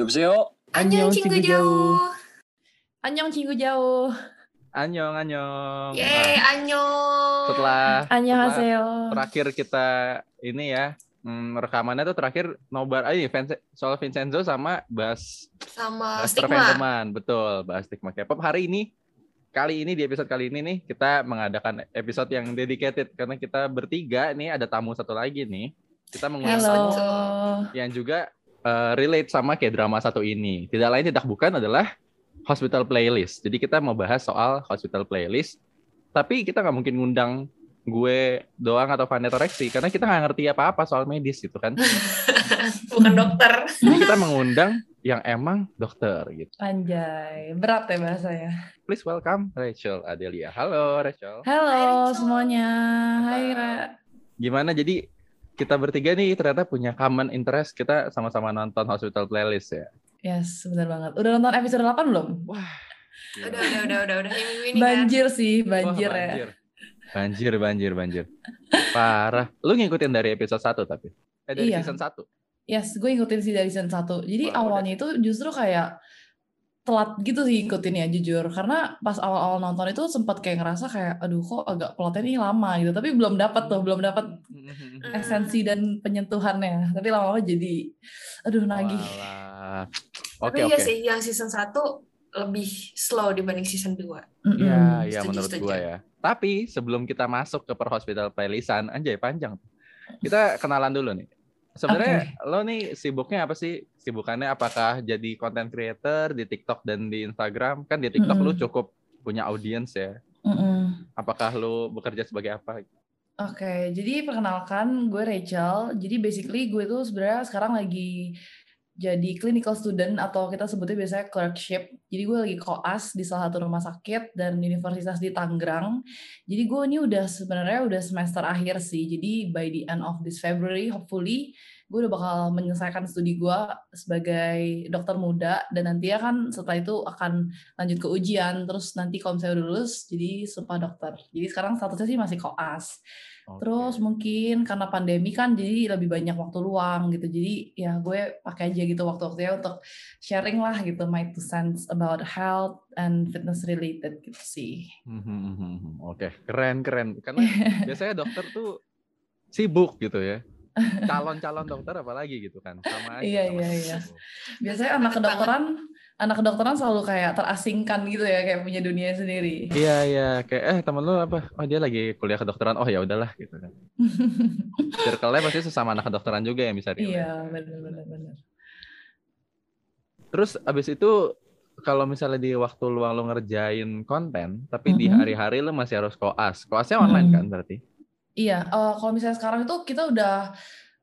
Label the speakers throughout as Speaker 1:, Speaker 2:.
Speaker 1: Yobseo. Annyeong cinggu jauh.
Speaker 2: Annyeong cinggu jauh.
Speaker 3: Annyeong, annyeong.
Speaker 1: Yeay,
Speaker 3: nah. Setelah,
Speaker 2: setelah
Speaker 3: terakhir kita ini ya, hmm, rekamannya tuh terakhir nobar aja soal Vincenzo sama bahas
Speaker 1: sama
Speaker 3: bahas teman betul bahas stigma K-pop hari ini kali ini di episode kali ini nih kita mengadakan episode yang dedicated karena kita bertiga nih ada tamu satu lagi nih kita mengundang yang juga eh, relate sama kayak drama satu ini. Tidak lain tidak bukan adalah hospital playlist. Jadi kita mau bahas soal hospital playlist. Tapi kita nggak mungkin ngundang gue doang atau Rexi karena kita nggak ngerti apa-apa soal medis gitu kan.
Speaker 1: Bukan dokter.
Speaker 3: Jadi kita mengundang yang emang dokter gitu.
Speaker 2: Anjay, berat ya bahasanya.
Speaker 3: Please welcome Rachel Adelia. Halo Rachel.
Speaker 2: Halo
Speaker 1: Rachel.
Speaker 2: semuanya. Hai Ra.
Speaker 3: Gimana jadi kita bertiga nih ternyata punya common interest kita sama-sama nonton hospital playlist ya.
Speaker 2: Yes, benar banget. Udah nonton episode 8 belum?
Speaker 3: Wah.
Speaker 1: Udah, udah, udah, udah, udah. Minggu ini kan.
Speaker 2: Banjir sih,
Speaker 3: Wah,
Speaker 2: banjir ya.
Speaker 3: banjir. Banjir, banjir, banjir. Parah. Lu ngikutin dari episode 1 tapi? Eh dari
Speaker 2: Iya.
Speaker 3: season 1?
Speaker 2: Yes, gue ngikutin sih dari season 1. Jadi
Speaker 3: Wah,
Speaker 2: awalnya itu justru kayak telat gitu sih ngikutin ya jujur. Karena pas awal-awal nonton itu sempat kayak ngerasa kayak aduh kok agak plotnya ini lama gitu. Tapi belum dapat tuh, belum dapat
Speaker 1: Hmm.
Speaker 2: esensi dan penyentuhannya. Tapi lama-lama jadi aduh nagih.
Speaker 1: Tapi
Speaker 3: Oke,
Speaker 1: iya
Speaker 3: oke.
Speaker 1: sih, yang season 1 lebih slow dibanding season 2.
Speaker 2: Mm-mm.
Speaker 3: Iya, iya
Speaker 1: Setuju,
Speaker 3: menurut
Speaker 1: setuju.
Speaker 3: gua ya. Tapi sebelum kita masuk ke per hospital playlistan, anjay panjang. Kita kenalan dulu nih. Sebenarnya lo nih sibuknya apa sih? Sibukannya apakah jadi content creator di TikTok dan di Instagram? Kan di TikTok lu
Speaker 2: Mm-mm.
Speaker 3: cukup punya audiens ya.
Speaker 2: Mm-mm.
Speaker 3: Apakah lu bekerja sebagai apa?
Speaker 2: Oke, jadi perkenalkan gue Rachel. Jadi basically gue tuh sebenarnya sekarang lagi jadi clinical student atau kita sebutnya biasanya clerkship. Jadi gue lagi koas di salah satu rumah sakit dan universitas di Tangerang. Jadi gue ini udah sebenarnya udah semester akhir sih. Jadi by the end of this February, hopefully gue udah bakal menyelesaikan studi gue sebagai dokter muda dan nanti ya kan setelah itu akan lanjut ke ujian terus nanti kalau misalnya udah lulus jadi sumpah dokter jadi sekarang statusnya sih masih koas Terus mungkin karena pandemi kan jadi lebih banyak waktu luang gitu. Jadi ya gue pakai aja gitu waktu-waktunya untuk sharing lah gitu my two cents about health and fitness related gitu sih.
Speaker 3: Mhm, Oke, keren keren. Karena biasanya dokter tuh sibuk gitu ya. Calon-calon dokter apalagi gitu kan. Sama aja.
Speaker 2: Iya,
Speaker 3: sama
Speaker 2: iya,
Speaker 3: sibuk.
Speaker 2: iya. Biasanya anak kedokteran, anak kedokteran selalu kayak terasingkan gitu ya kayak punya dunia sendiri.
Speaker 3: Iya iya kayak eh temen lu apa? Oh dia lagi kuliah kedokteran. Oh ya udahlah gitu kan. Circle-nya pasti sesama anak kedokteran juga yang bisa relate.
Speaker 2: iya, benar-benar benar.
Speaker 3: Terus abis itu kalau misalnya di waktu luang lu ngerjain konten, tapi di
Speaker 2: Mhm.
Speaker 3: hari-hari lu masih harus koas. Koasnya online
Speaker 2: Mhm.
Speaker 3: kan berarti?
Speaker 2: Iya, eh, kalau misalnya sekarang itu kita udah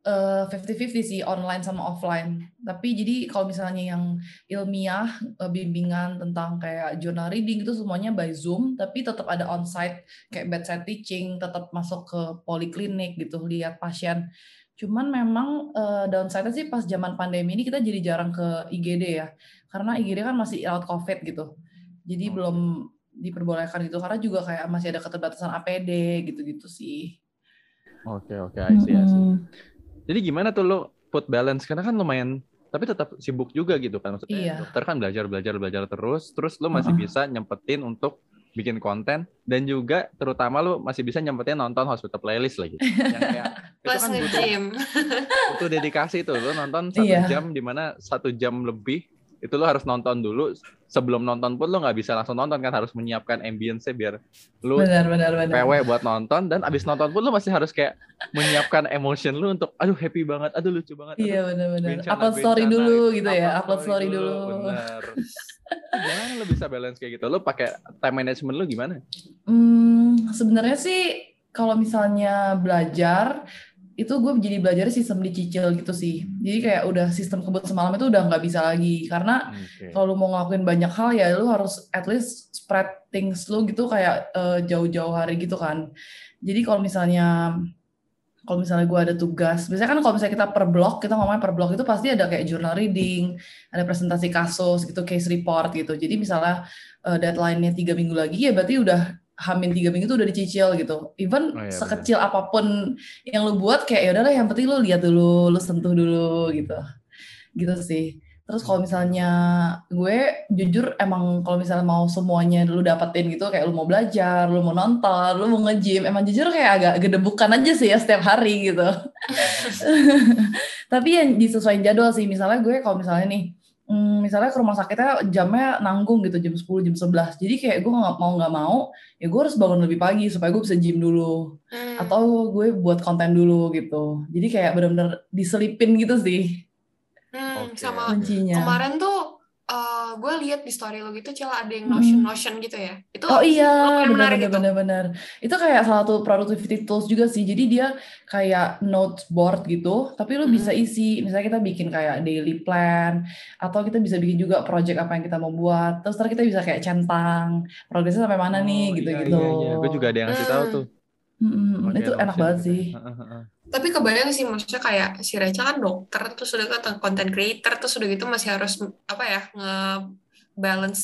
Speaker 2: 50-50 sih online sama offline. Tapi jadi kalau misalnya yang ilmiah eh, bimbingan tentang kayak journal reading itu semuanya by Zoom, tapi tetap ada onsite kayak bedside teaching, tetap masuk ke poliklinik gitu lihat pasien. Cuman memang eh, downside-nya sih pas zaman pandemi ini kita jadi jarang ke IGD ya. Karena IGD kan masih rawat COVID gitu. Jadi belum diperbolehkan gitu karena juga kayak masih ada keterbatasan APD gitu-gitu sih.
Speaker 3: Oke oke, I see, I see.
Speaker 2: Mm-mm.
Speaker 3: Jadi gimana tuh lu put balance? Karena kan lumayan tapi tetap sibuk juga gitu kan maksudnya
Speaker 2: Iya.
Speaker 3: dokter kan belajar belajar belajar terus terus lu masih
Speaker 2: Heeh.
Speaker 3: bisa nyempetin untuk bikin konten dan juga terutama lu masih bisa nyempetin nonton hospital playlist lagi yang kayak itu kan butuh, butuh dedikasi tuh lu nonton satu
Speaker 2: Iya.
Speaker 3: jam di mana satu jam lebih itu lu harus nonton dulu. Sebelum nonton pun lu nggak bisa langsung nonton kan. Harus menyiapkan ambience biar lu
Speaker 2: Benar, benar, benar.
Speaker 3: PW buat nonton. Dan abis nonton pun lu masih harus kayak menyiapkan emotion lu untuk aduh happy banget. Aduh lucu banget.
Speaker 2: Iya, benar-benar. Upload story
Speaker 3: bencana
Speaker 2: dulu gitu. ya,
Speaker 3: Upload
Speaker 2: upload story dulu.
Speaker 3: bener gimana lu bisa balance kayak gitu? Lu pakai time management lu gimana?
Speaker 2: Hmm, sebenarnya sih kalau misalnya belajar itu gue jadi belajar sistem dicicil gitu sih. Jadi kayak udah sistem kebut semalam itu udah nggak bisa lagi karena
Speaker 3: Oke.
Speaker 2: kalau lu mau ngelakuin banyak hal ya lu harus at least spread things lu gitu kayak eh, jauh-jauh hari gitu kan. Jadi kalau misalnya kalau misalnya gue ada tugas, biasanya kan kalau misalnya kita per blok, kita ngomongnya per blok itu pasti ada kayak journal reading, ada presentasi kasus gitu, case report gitu. Jadi misalnya eh, deadline-nya tiga minggu lagi ya berarti udah hamin tiga minggu itu udah dicicil gitu. Even
Speaker 3: Oh, iya,
Speaker 2: sekecil apa pun yang lu buat kayak ya udahlah yang penting lu lihat dulu, lu sentuh dulu gitu. Gitu sih. Terus kalau misalnya gue jujur emang kalau misalnya mau semuanya lu dapetin gitu kayak lu mau belajar, lu mau nonton, lu mau nge-gym, emang jujur kayak agak gedebukan aja sih ya setiap hari gitu. Tapi yang disesuaikan jadwal sih, misalnya gue kalau misalnya nih, hmm, misalnya ke rumah sakitnya jamnya nanggung gitu jam 10, jam 11. Jadi kayak gue nggak mau nggak mau, ya gue harus bangun lebih pagi supaya gue bisa gym dulu.
Speaker 1: Hmm.
Speaker 2: Atau gue buat konten dulu gitu. Jadi kayak bener-bener diselipin gitu sih
Speaker 1: Hmm,
Speaker 3: Oke.
Speaker 1: sama
Speaker 2: kuncinya.
Speaker 1: kemarin tuh eh, gue lihat di story lo gitu Cil ada yang
Speaker 2: Mm.
Speaker 1: notion notion gitu ya itu
Speaker 2: Oh iya,
Speaker 1: menarik
Speaker 2: benar
Speaker 1: gitu
Speaker 2: benar benar. Itu kayak salah satu productivity tools juga sih. Jadi dia kayak notes board gitu, tapi lu bisa
Speaker 1: Hmm.
Speaker 2: isi. Misalnya kita bikin kayak daily plan atau kita bisa bikin juga project apa yang kita mau buat. Terus ntar kita bisa kayak centang progresnya sampai mana nih
Speaker 3: Oh,
Speaker 2: gitu-gitu.
Speaker 3: Iya, iya, iya. Gue juga ada yang ngasih tahu
Speaker 1: Hmm.
Speaker 3: tuh.
Speaker 2: Mm-mm,
Speaker 3: pakai
Speaker 2: itu enak banget
Speaker 3: gitu.
Speaker 2: sih.
Speaker 1: Tapi kebayang sih maksudnya kayak si Rachel kan dokter terus udah kan content creator terus udah gitu masih harus apa ya nge-balance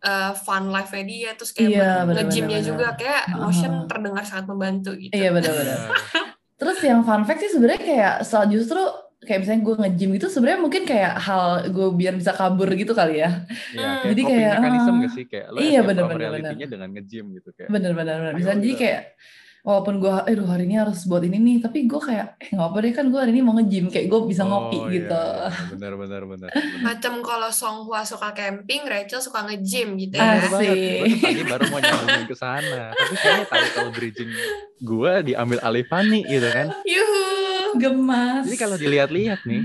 Speaker 1: eh, fun life-nya dia terus kayak
Speaker 2: Iya,
Speaker 1: nge-gymnya juga kayak
Speaker 2: Heeh.
Speaker 1: Notion terdengar sangat membantu gitu
Speaker 2: Iya benar-benar.
Speaker 3: Iya.
Speaker 2: Terus yang fun fact sih sebenarnya kayak soal justru kayak misalnya gue nge-gym gitu sebenarnya mungkin kayak hal gue biar bisa kabur gitu kali ya.
Speaker 3: Iya,
Speaker 1: Hmm.
Speaker 3: kayak
Speaker 2: Jadi kayak,
Speaker 3: mechanism
Speaker 2: ah,
Speaker 3: gak sih? Kayak lo
Speaker 2: iya, bener, bener,
Speaker 3: reality-nya
Speaker 2: bener.
Speaker 3: dengan nge-gym gitu kayak.
Speaker 2: Bener-bener.
Speaker 3: Ayo,
Speaker 2: Bisa jadi kayak walaupun gue, aduh hari ini harus buat ini nih, tapi gue kayak, eh nggak apa deh kan gue hari ini mau nge-gym, kayak gue bisa ngopi
Speaker 3: Oh,
Speaker 2: gitu.
Speaker 3: Iya, iya. Benar, benar, benar. benar.
Speaker 1: macam kalau Song Hwa suka camping Rachel suka nge-gym gitu ya
Speaker 3: Bener.
Speaker 2: Asik.
Speaker 3: Tadi baru mau nyambungin ke sana. Tapi kayaknya title bridging gue diambil alih Fanny gitu kan.
Speaker 1: yuhu
Speaker 2: Gemas.
Speaker 3: Jadi kalau dilihat-lihat nih,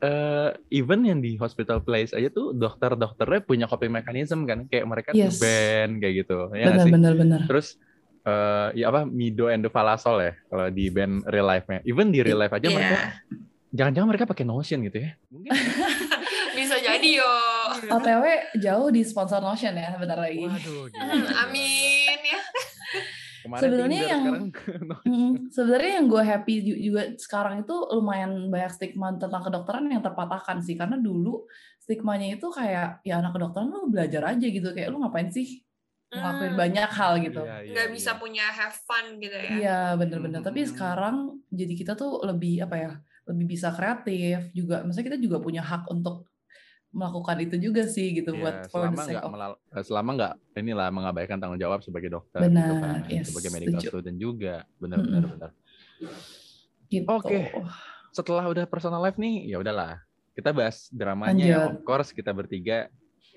Speaker 3: eh even yang di hospital place aja tuh dokter-dokternya punya coping mechanism kan. Kayak mereka
Speaker 2: Yes.
Speaker 3: tuh band kayak gitu. Ya nggak sih?
Speaker 2: Bener-bener bener.
Speaker 3: Terus eh ya apa Mido and the Falasol ya kalau di band real life-nya. Even di real life aja mereka
Speaker 1: Iya.
Speaker 3: jangan-jangan mereka pakai Notion gitu ya. Mungkin
Speaker 1: bisa jadi yo
Speaker 2: OTW jauh di sponsor Notion ya, bentar lagi.
Speaker 3: waduh gila.
Speaker 1: Hmm, amin ya
Speaker 3: Kemarin
Speaker 2: Sebenarnya
Speaker 3: Tinder,
Speaker 2: yang-. Hmm, sebenarnya yang gue happy ju- juga sekarang itu lumayan banyak stigma tentang kedokteran yang terpatahkan sih karena dulu stigmanya itu kayak ya anak kedokteran lu belajar aja gitu kayak lu ngapain sih ngelakuin
Speaker 1: Hmm,
Speaker 2: banyak hal gitu.
Speaker 3: Iya, iya,
Speaker 1: nggak bisa
Speaker 3: iya.
Speaker 1: punya have fun gitu ya
Speaker 2: Iya bener-bener. Tapi
Speaker 3: Hmm.
Speaker 2: sekarang jadi kita tuh lebih apa ya? Lebih bisa kreatif juga. Maksudnya kita juga punya hak untuk melakukan itu juga sih gitu
Speaker 3: Iya,
Speaker 2: buat for
Speaker 3: selama
Speaker 2: sake
Speaker 3: nggak
Speaker 2: of
Speaker 3: melal- eh, selama nggak inilah mengabaikan tanggung jawab sebagai dokter gitu
Speaker 2: Benar,
Speaker 3: kan
Speaker 2: yes,
Speaker 3: sebagai medical
Speaker 2: setuju.
Speaker 3: student juga benar
Speaker 2: Mm-mm.
Speaker 3: benar benar
Speaker 2: gitu.
Speaker 3: Oke. setelah udah personal life nih ya udahlah kita bahas dramanya
Speaker 2: Lanjut.
Speaker 3: of course kita bertiga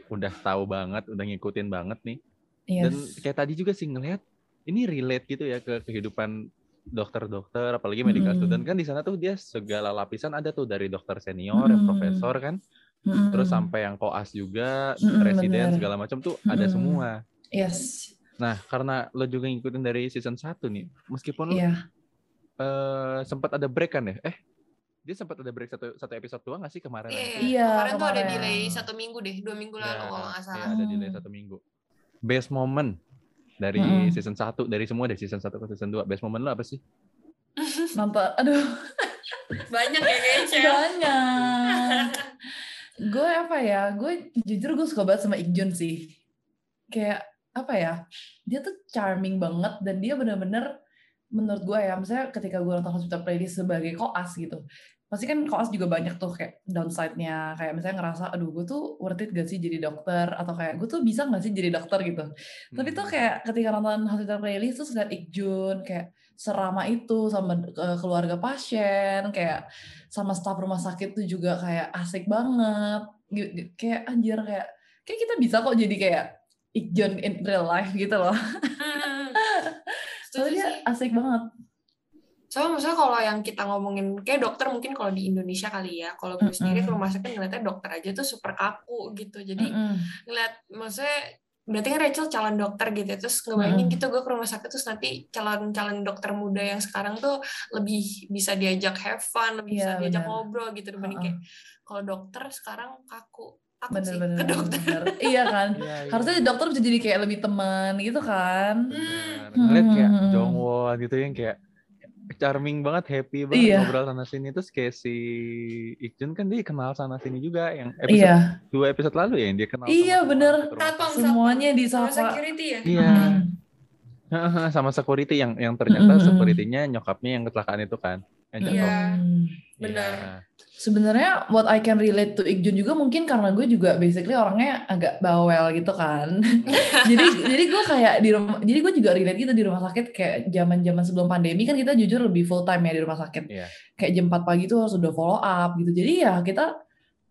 Speaker 3: udah tahu banget udah ngikutin banget nih
Speaker 2: Yes.
Speaker 3: dan kayak tadi juga sih ngelihat ini relate gitu ya ke kehidupan dokter-dokter apalagi medical
Speaker 2: Mm-mm.
Speaker 3: student kan di sana tuh dia segala lapisan ada tuh dari dokter senior yang
Speaker 2: Mm-mm.
Speaker 3: profesor kan
Speaker 2: Mm-mm.
Speaker 3: terus sampai yang koas juga
Speaker 2: Mm-mm,
Speaker 3: presiden
Speaker 2: bener.
Speaker 3: segala macam tuh ada
Speaker 2: Mm-mm.
Speaker 3: semua
Speaker 2: Yes.
Speaker 3: Nah, karena lo juga ngikutin dari season 1 nih, meskipun lo
Speaker 2: Iya.
Speaker 3: eh, sempat ada break kan ya? Eh, dia sempat ada break satu, satu episode doang gak sih kemarin?
Speaker 1: Iya,
Speaker 2: Iya,
Speaker 1: kemarin tuh ada
Speaker 2: kemarin.
Speaker 1: delay satu minggu deh, dua minggu lalu kalau nggak
Speaker 3: Ya,
Speaker 1: salah.
Speaker 3: ada delay satu minggu. Best moment dari
Speaker 2: Mm-mm.
Speaker 3: season 1, dari semua dari season 1 ke season 2. Best moment lo apa sih?
Speaker 2: Nonton. Aduh.
Speaker 1: Banyak ya kayaknya.
Speaker 2: Banyak. gue apa ya? Gue jujur gue suka banget sama Ikjun sih. Kayak apa ya? Dia tuh charming banget dan dia bener-bener menurut gue ya, misalnya ketika gue nonton Hospital Playlist sebagai koas gitu, pasti kan koas juga banyak tuh kayak downside-nya, kayak misalnya ngerasa, aduh gue tuh worth it gak sih jadi dokter, atau kayak gue tuh bisa gak sih jadi dokter gitu. Tapi tuh
Speaker 3: Hmm.
Speaker 2: kayak ketika nonton Hospital Playlist tuh liat Ikjun kayak serama itu sama eh, keluarga pasien, kayak sama staf rumah sakit tuh juga kayak asik banget. Kayak anjir kayak kayak kita bisa kok jadi kayak Ikjun in real life gitu loh.
Speaker 1: Hmm.
Speaker 2: Soalnya asik banget.
Speaker 1: Soalnya maksudnya kalau yang kita ngomongin kayak dokter mungkin kalau di Indonesia kali ya. Kalau gue sendiri ke rumah sakit ngeliatnya dokter aja tuh super kaku gitu. Jadi
Speaker 2: Mm-mm.
Speaker 1: ngeliat maksudnya berarti kan Rachel calon dokter gitu ya. terus ngebayangin
Speaker 2: Mm-mm.
Speaker 1: gitu gue ke rumah sakit terus nanti calon-calon dokter muda yang sekarang tuh lebih bisa diajak have fun lebih bisa
Speaker 2: Iya,
Speaker 1: diajak ngobrol gitu dibanding
Speaker 2: Heeh.
Speaker 1: kayak kalau dokter sekarang kaku takut sih
Speaker 2: Bener-bener.
Speaker 1: ke dokter
Speaker 2: Iya kan?
Speaker 3: Iya, iya.
Speaker 2: Harusnya dokter bisa jadi kayak lebih teman gitu kan. Hmm.
Speaker 3: Ngeliat kayak
Speaker 2: Hmm.
Speaker 3: Jongwon gitu yang kayak charming banget, happy banget
Speaker 2: Iya.
Speaker 3: ngobrol sana sini. Terus kayak si Ikjun kan dia kenal sana sini juga yang episode
Speaker 2: Iya.
Speaker 3: dua episode lalu ya yang dia kenal
Speaker 2: Iya,
Speaker 3: sama
Speaker 2: bener.
Speaker 3: sakit.
Speaker 2: Semuanya
Speaker 1: sama
Speaker 2: disapa.
Speaker 1: security ya
Speaker 3: Iya.
Speaker 2: Mm.
Speaker 3: sama security yang yang ternyata
Speaker 2: Mm-mm.
Speaker 3: security-nya nyokapnya yang kecelakaan itu kan yang.
Speaker 1: Iya. Benar.
Speaker 3: Iya.
Speaker 2: Sebenarnya what I can relate to Ikjun juga mungkin karena gue juga basically orangnya agak bawel gitu kan. jadi jadi gue kayak di rumah jadi gue juga relate gitu di rumah sakit kayak zaman-zaman sebelum pandemi kan kita jujur lebih full time ya di rumah sakit.
Speaker 3: Iya.
Speaker 2: Kayak jam 4 pagi tuh harus udah follow up gitu. Jadi ya kita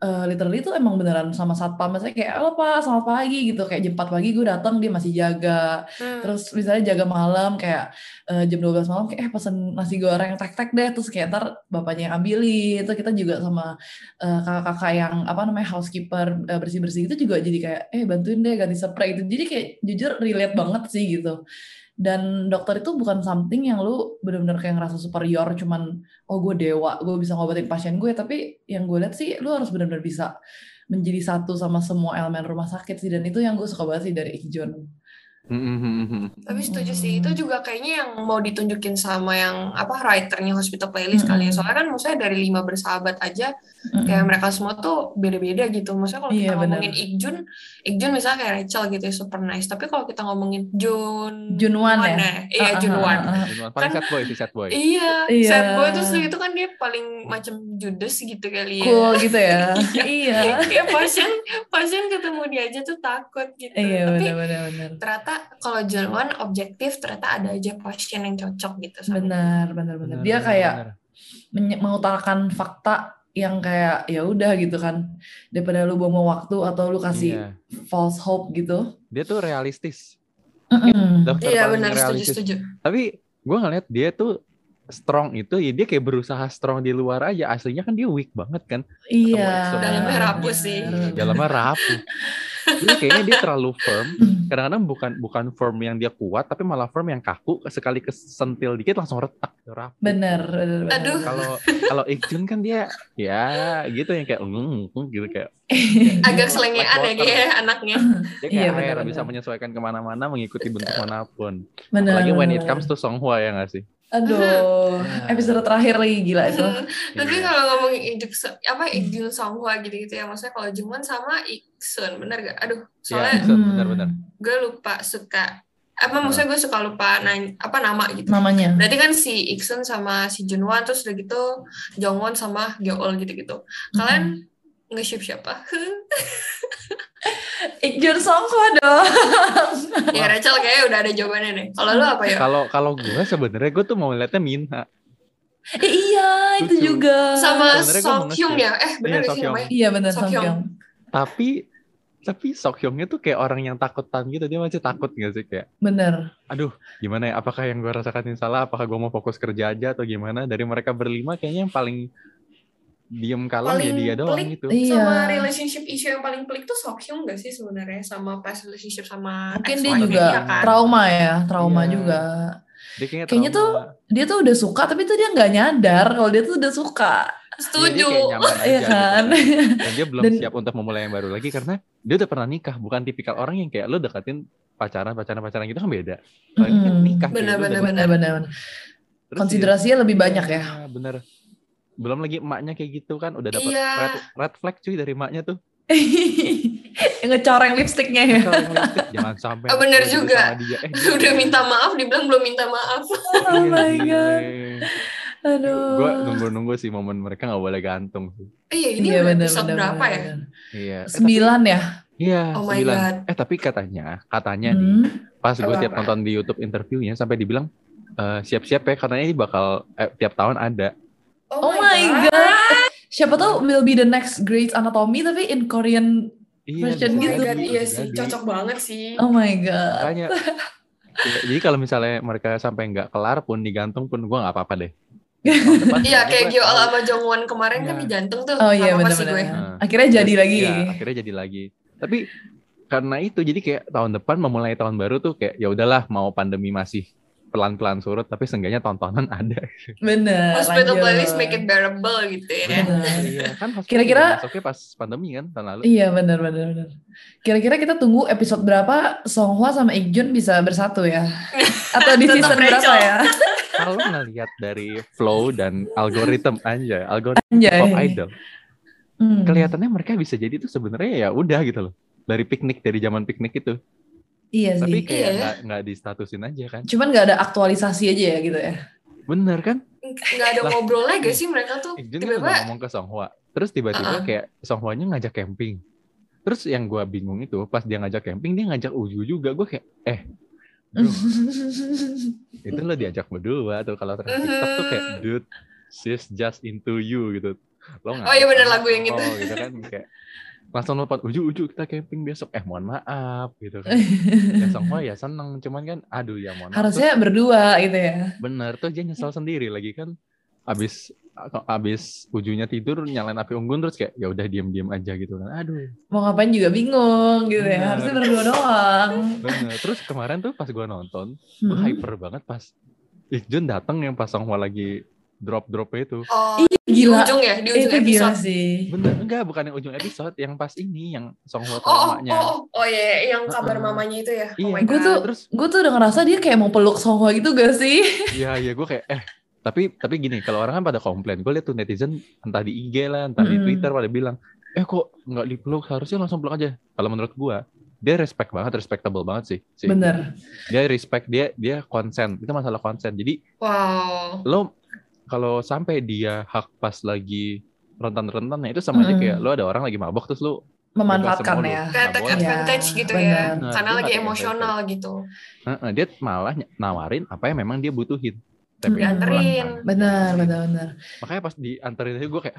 Speaker 2: eh, literally tuh emang beneran sama satpam. Misalnya kayak halo pak selamat pagi gitu. Kayak jam 4 pagi gue datang dia masih jaga.
Speaker 1: Hmm.
Speaker 2: terus misalnya jaga malam kayak eh, jam 12 malam kayak eh pesen nasi goreng tek-tek deh. Terus kayak ntar bapaknya yang ambilin. Itu kita juga sama eh, kakak-kakak yang apa namanya housekeeper eh, bersih-bersih itu juga jadi kayak eh bantuin deh ganti spray. Itu jadi kayak jujur relate banget sih gitu dan dokter itu bukan something yang lu bener-bener kayak ngerasa superior cuman oh gue dewa gue bisa ngobatin pasien gue tapi yang gue lihat sih lu harus bener-bener bisa menjadi satu sama semua elemen rumah sakit sih dan itu yang gue suka banget sih dari Ikjun
Speaker 3: Mhm.
Speaker 1: Tapi setuju sih, itu juga kayaknya yang mau ditunjukin sama yang apa writernya Hospital Playlist kali ya.
Speaker 2: Mm-mm.
Speaker 1: Soalnya kan maksudnya dari lima bersahabat aja
Speaker 2: Mm-mm.
Speaker 1: kayak mereka semua tuh beda-beda gitu. Maksudnya kalau kita
Speaker 2: Iya, benar.
Speaker 1: ngomongin Ikjun, Ikjun misalnya kayak Rachel gitu ya, super nice. Tapi kalau kita ngomongin Jun
Speaker 2: Junwan ya?
Speaker 1: Iya,
Speaker 2: Ah, ah,
Speaker 1: Junwan.
Speaker 2: ah.
Speaker 3: Junwan. Paling
Speaker 1: Kan-
Speaker 3: sad boy sih sad boy.
Speaker 1: Iya,
Speaker 2: Iya.
Speaker 1: sad boy terus itu kan dia paling macam Judas gitu kali ya.
Speaker 2: cool gitu ya iya
Speaker 1: Kayak pasien pasien ketemu dia aja tuh takut gitu.
Speaker 2: iya
Speaker 1: Tapi
Speaker 2: benar-benar benar
Speaker 1: ternyata kalau Junwan objektif ternyata ada aja pasien yang cocok gitu
Speaker 2: benar benar benar
Speaker 3: Bener,
Speaker 2: dia
Speaker 3: bener,
Speaker 2: kayak
Speaker 3: bener.
Speaker 2: mengutarakan fakta yang kayak ya udah gitu kan daripada lu buang waktu atau lu kasih
Speaker 3: Iya.
Speaker 2: false hope gitu
Speaker 3: Dia tuh realistis.
Speaker 2: Mm-mm.
Speaker 3: Dokter
Speaker 1: Iya benar setuju setuju.
Speaker 3: Tapi gue ngeliat dia tuh strong itu ya dia kayak berusaha strong di luar aja. Aslinya kan dia weak banget kan.
Speaker 2: Iya.
Speaker 1: Dalamnya rapuh sih.
Speaker 2: benar.
Speaker 3: dalamnya rapuh. Jadi kayaknya dia terlalu firm. Kadang-kadang bukan bukan firm yang dia kuat tapi malah firm yang kaku. Sekali kesentil dikit langsung retak. Rapuh.
Speaker 2: Benar benar, benar.
Speaker 1: Aduh.
Speaker 3: kalau kalau Ikjun kan dia ya gitu yang kayak mm, mm, gitu kayak.
Speaker 1: Agak
Speaker 3: Like
Speaker 1: selengean ya dia anaknya.
Speaker 3: dia
Speaker 2: Iya,
Speaker 3: kayak air
Speaker 2: benar-benar.
Speaker 3: bisa menyesuaikan ke mana-mana mengikuti bentuk mana pun.
Speaker 2: Benar
Speaker 3: apalagi when it comes to Songhua ya nggak sih
Speaker 2: aduh episode terakhir lagi gila itu
Speaker 1: Tapi
Speaker 3: Iya.
Speaker 1: kalau ngomongin Ijuk apa Ikjun Songhua gitu-gitu ya, maksudnya kalau Jungwon sama Iksun, bener gak? Aduh,
Speaker 3: Iya,
Speaker 1: soalnya
Speaker 3: Iksun, benar-benar.
Speaker 1: gue lupa suka apa maksudnya gue suka lupa nanya apa nama gitu.
Speaker 2: namanya
Speaker 1: Berarti kan si Iksun sama si Junwan terus udah gitu Jongwon sama Gyeol gitu-gitu. Kalian nge-ship siapa?
Speaker 2: Ikjun Songkwa dong
Speaker 1: ya Rachel kayaknya udah ada jawabannya deh. Kalau lu apa ya?
Speaker 3: kalau kalau gue sebenarnya gue tuh mau liatnya Minha
Speaker 2: Eh, iya itu
Speaker 3: Lucu.
Speaker 2: juga
Speaker 1: Sama
Speaker 3: nge-ship.
Speaker 1: ya? Eh bener
Speaker 3: Iya,
Speaker 1: gak sih namanya?
Speaker 2: iya benar
Speaker 1: Sok
Speaker 2: Song
Speaker 1: Hyung.
Speaker 2: Hyung
Speaker 3: tapi tapi Sok Hyungnya tuh kayak orang yang takutan gitu dia masih takut gak sih kayak
Speaker 2: bener
Speaker 3: aduh gimana ya apakah yang gue rasakan ini salah apakah gue mau fokus kerja aja atau gimana dari mereka berlima kayaknya yang paling diem kalem ya dia doang
Speaker 1: pelik.
Speaker 3: gitu
Speaker 2: Iya.
Speaker 1: Sama relationship issue yang paling pelik tuh Sok Hyung gak sih sebenarnya sama past relationship sama
Speaker 2: mungkin dia juga
Speaker 1: dia kan?
Speaker 2: trauma ya trauma
Speaker 3: Iya.
Speaker 2: juga
Speaker 3: dia kayaknya,
Speaker 2: Kayaknya
Speaker 3: trauma.
Speaker 2: dia tuh udah suka tapi tuh dia nggak nyadar kalau dia tuh udah suka
Speaker 3: Iya,
Speaker 1: Setuju.
Speaker 3: aja
Speaker 2: Iya
Speaker 3: gitu
Speaker 2: kan?
Speaker 3: dan dia belum
Speaker 2: Dan-
Speaker 3: siap untuk memulai yang baru lagi karena dia udah pernah nikah bukan tipikal orang yang kayak lo deketin pacaran pacaran pacaran gitu kan beda kalau ini kan nikah
Speaker 1: Benar, benar,
Speaker 3: udah-
Speaker 2: bener bener bener
Speaker 3: Terus
Speaker 2: konsiderasinya lebih banyak ya
Speaker 3: Iya, bener belum lagi emaknya kayak gitu kan udah dapat
Speaker 1: Iya.
Speaker 3: red, red flag cuy dari emaknya tuh
Speaker 2: yang ngecoreng lipstiknya ya
Speaker 3: jangan sampai
Speaker 1: Oh, bener juga.
Speaker 3: dia. Eh,
Speaker 1: udah minta maaf, dibilang belum minta maaf.
Speaker 2: oh my god aduh
Speaker 3: Gue nunggu-nunggu sih momen mereka nggak boleh gantung sih.
Speaker 1: Eh, iya, ini
Speaker 2: iya
Speaker 1: udah
Speaker 2: bener
Speaker 1: episode
Speaker 2: bener
Speaker 1: berapa
Speaker 2: bener,
Speaker 1: ya?
Speaker 3: Iya. Eh, tapi-
Speaker 2: sembilan ya
Speaker 3: Iya.
Speaker 1: Oh my
Speaker 3: sembilan.
Speaker 1: God.
Speaker 3: Eh tapi katanya, katanya nih,
Speaker 2: Hmm.
Speaker 3: pas gue tiap nonton di YouTube interviewnya sampai dibilang "Eh, siap-siap ya katanya ini bakal eh, tiap tahun ada.
Speaker 2: Oh my god siapa tahu will be the next Grey's Anatomy tapi in Korean
Speaker 3: Iya.
Speaker 2: Version
Speaker 1: Oh
Speaker 2: gitu.
Speaker 1: god,
Speaker 3: jadi,
Speaker 1: iya sih,
Speaker 3: jadi.
Speaker 1: cocok banget sih.
Speaker 2: oh my god
Speaker 3: Makanya. Ya, jadi kalau misalnya mereka sampai nggak kelar pun digantung pun gue nggak apa-apa deh.
Speaker 1: Iya, kayak
Speaker 3: gue
Speaker 1: Gyeol
Speaker 3: tahu.
Speaker 1: sama Jongwon kemarin kan
Speaker 3: Iya.
Speaker 1: digantung tuh.
Speaker 2: oh iya bener-bener
Speaker 1: gue.
Speaker 3: Nah.
Speaker 2: akhirnya jadi lagi
Speaker 3: Ya, akhirnya jadi lagi. Tapi karena itu jadi kayak tahun depan memulai tahun baru tuh kayak ya udahlah mau pandemi masih pelan-pelan surut tapi seenggaknya tontonan ada.
Speaker 2: bener
Speaker 1: Hospital
Speaker 2: lanjut.
Speaker 1: playlist make it bearable gitu ya.
Speaker 2: Bener.
Speaker 3: Iya, kan
Speaker 2: Kira-kira-
Speaker 3: pas pandemi kan tahun lalu.
Speaker 2: Iya benar benar benar. Kira-kira kita tunggu episode berapa Songhwa sama Ikjun bisa bersatu ya? Atau di season
Speaker 1: Rachel.
Speaker 2: berapa ya?
Speaker 3: Kalau ngelihat dari flow dan algoritma aja, algoritma
Speaker 2: Anjay.
Speaker 3: pop idol,
Speaker 2: Hmm.
Speaker 3: kelihatannya mereka bisa jadi tuh sebenarnya ya udah gitu loh. Dari piknik dari zaman piknik itu.
Speaker 2: Iya sih.
Speaker 3: Tapi kayak
Speaker 1: Iya ya.
Speaker 3: nggak nggak distatusin aja kan.
Speaker 2: Cuman nggak ada aktualisasi aja ya gitu ya.
Speaker 3: Bener kan?
Speaker 1: nggak ada
Speaker 3: Lah,
Speaker 1: ngobrolnya gak sih mereka tuh
Speaker 3: Ikjun kan
Speaker 1: tiba-tiba
Speaker 3: ngomong ke Songhwa. Terus tiba-tiba
Speaker 1: Uh-uh.
Speaker 3: kayak Songhwanya ngajak camping. Terus yang gua bingung itu pas dia ngajak camping dia ngajak Uju juga. Gue kayak eh bro, itu lo diajak berdua tuh kalau terus TikTok tuh kayak dude she's just into you gitu. Lo
Speaker 1: Oh iya bener lagu yang itu.
Speaker 3: gitu kan kayak langsung nelfon Uju Uju kita camping besok eh mohon maaf gitu kan. ya Songhwa ya seneng cuman kan aduh ya mohon maaf.
Speaker 2: Harusnya berdua gitu ya.
Speaker 3: Bener tuh dia nyesel sendiri lagi kan abis abis ujunya tidur nyalain api unggun terus kayak ya udah diem-diem aja gitu kan aduh
Speaker 2: Mau ngapain juga bingung gitu
Speaker 3: Bener.
Speaker 2: ya. Harusnya berdua doang.
Speaker 3: bener terus kemarin tuh pas gua nonton gua
Speaker 2: Mm-mm.
Speaker 3: hyper banget pas Ikjun datang yang pas Songhwa lagi drop dropnya itu
Speaker 1: oh di
Speaker 2: Gila.
Speaker 1: ujung ya di ujung
Speaker 2: Itu gila
Speaker 1: episode
Speaker 2: sih.
Speaker 3: bener enggak bukan yang ujung episode yang pas ini yang Songhwa
Speaker 1: oh oh
Speaker 3: mamanya
Speaker 1: oh, oh, oh iya iya, yang kabar
Speaker 3: Uh-uh.
Speaker 1: mamanya itu ya oh
Speaker 3: Iya.
Speaker 1: my
Speaker 2: Gua
Speaker 1: god
Speaker 2: tuh-
Speaker 3: terus
Speaker 2: Gue tuh udah ngerasa dia kayak mau peluk Songhwa gitu gak sih?
Speaker 3: Iya iya gue kayak eh tapi tapi gini kalau orang kan pada komplain gue liat tuh netizen entah di IG lah entah di
Speaker 2: Mm-mm.
Speaker 3: Twitter pada bilang eh kok nggak dipeluk harusnya langsung peluk aja kalau menurut gue dia respect banget respectable banget sih, sih.
Speaker 2: Bener.
Speaker 3: dia respect dia dia konsen itu masalah konsen jadi
Speaker 1: wow
Speaker 3: lo kalau sampai dia hak pas lagi rentan-rentannya itu sama aja kayak lo ada orang lagi mabok terus lo
Speaker 2: Memanfaatkan ya.
Speaker 1: kayak take
Speaker 3: boleh.
Speaker 1: advantage
Speaker 2: Iya,
Speaker 1: gitu
Speaker 2: bener.
Speaker 1: ya
Speaker 3: Nah,
Speaker 1: karena lagi emosional gitu
Speaker 3: Heeh, dia malah nawarin apa yang memang dia butuhin tapi.
Speaker 1: Dianterin.
Speaker 2: Bener, bener, bener.
Speaker 3: makanya pas dianterin itu gue kayak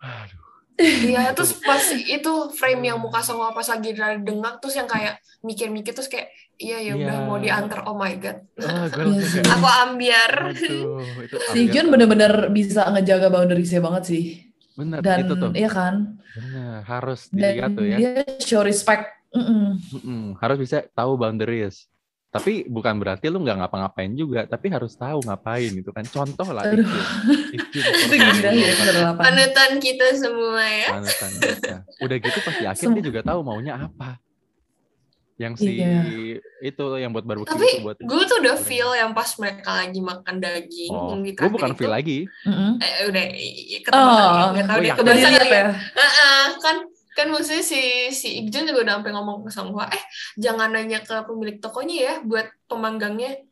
Speaker 3: aduh
Speaker 1: Iya, terus pas itu frame yang muka sama pas lagi rada dengak terus yang kayak mikir-mikir terus kayak iya ya udah
Speaker 3: Iya.
Speaker 1: mau diantar oh my god
Speaker 3: gue
Speaker 2: Iya
Speaker 1: aku ambiar
Speaker 3: Aduh, itu
Speaker 2: Si
Speaker 3: ambiar
Speaker 2: Jun
Speaker 3: banget.
Speaker 2: bener-bener bisa ngejaga boundariesnya banget sih.
Speaker 3: bener
Speaker 2: Dan
Speaker 3: itu tuh
Speaker 2: iya kan?
Speaker 3: bener harus
Speaker 2: Dan
Speaker 3: dilihat tuh ya
Speaker 2: dia show respect. Mm-mm.
Speaker 3: Mm-mm, harus bisa tahu boundaries tapi bukan berarti lu nggak ngapa-ngapain juga tapi harus tahu ngapain gitu kan. Contoh lah
Speaker 2: Itu gila ya, kedelapan.
Speaker 1: panutan kita semua ya.
Speaker 3: Panutan kita. udah gitu pas di akhir
Speaker 2: Sem-
Speaker 3: dia juga tahu maunya apa. Yang si
Speaker 2: Iya.
Speaker 3: itu yang buat barbecue
Speaker 1: tapi
Speaker 3: itu buat
Speaker 1: gue tuh udah feel yang pas mereka lagi makan daging
Speaker 3: oh, gue bukan
Speaker 1: kafe
Speaker 3: feel
Speaker 1: itu,
Speaker 3: lagi.
Speaker 2: Mm-mm.
Speaker 1: eh, udah ketemu
Speaker 2: Oh,
Speaker 1: ya, nggak tahu
Speaker 3: oh,
Speaker 1: deh ya
Speaker 2: ya?
Speaker 1: Heeh, kan kan maksudnya si si Ikjun juga udah sampai ngomong ke Songhwa eh jangan nanya ke pemilik tokonya ya buat pemanggangnya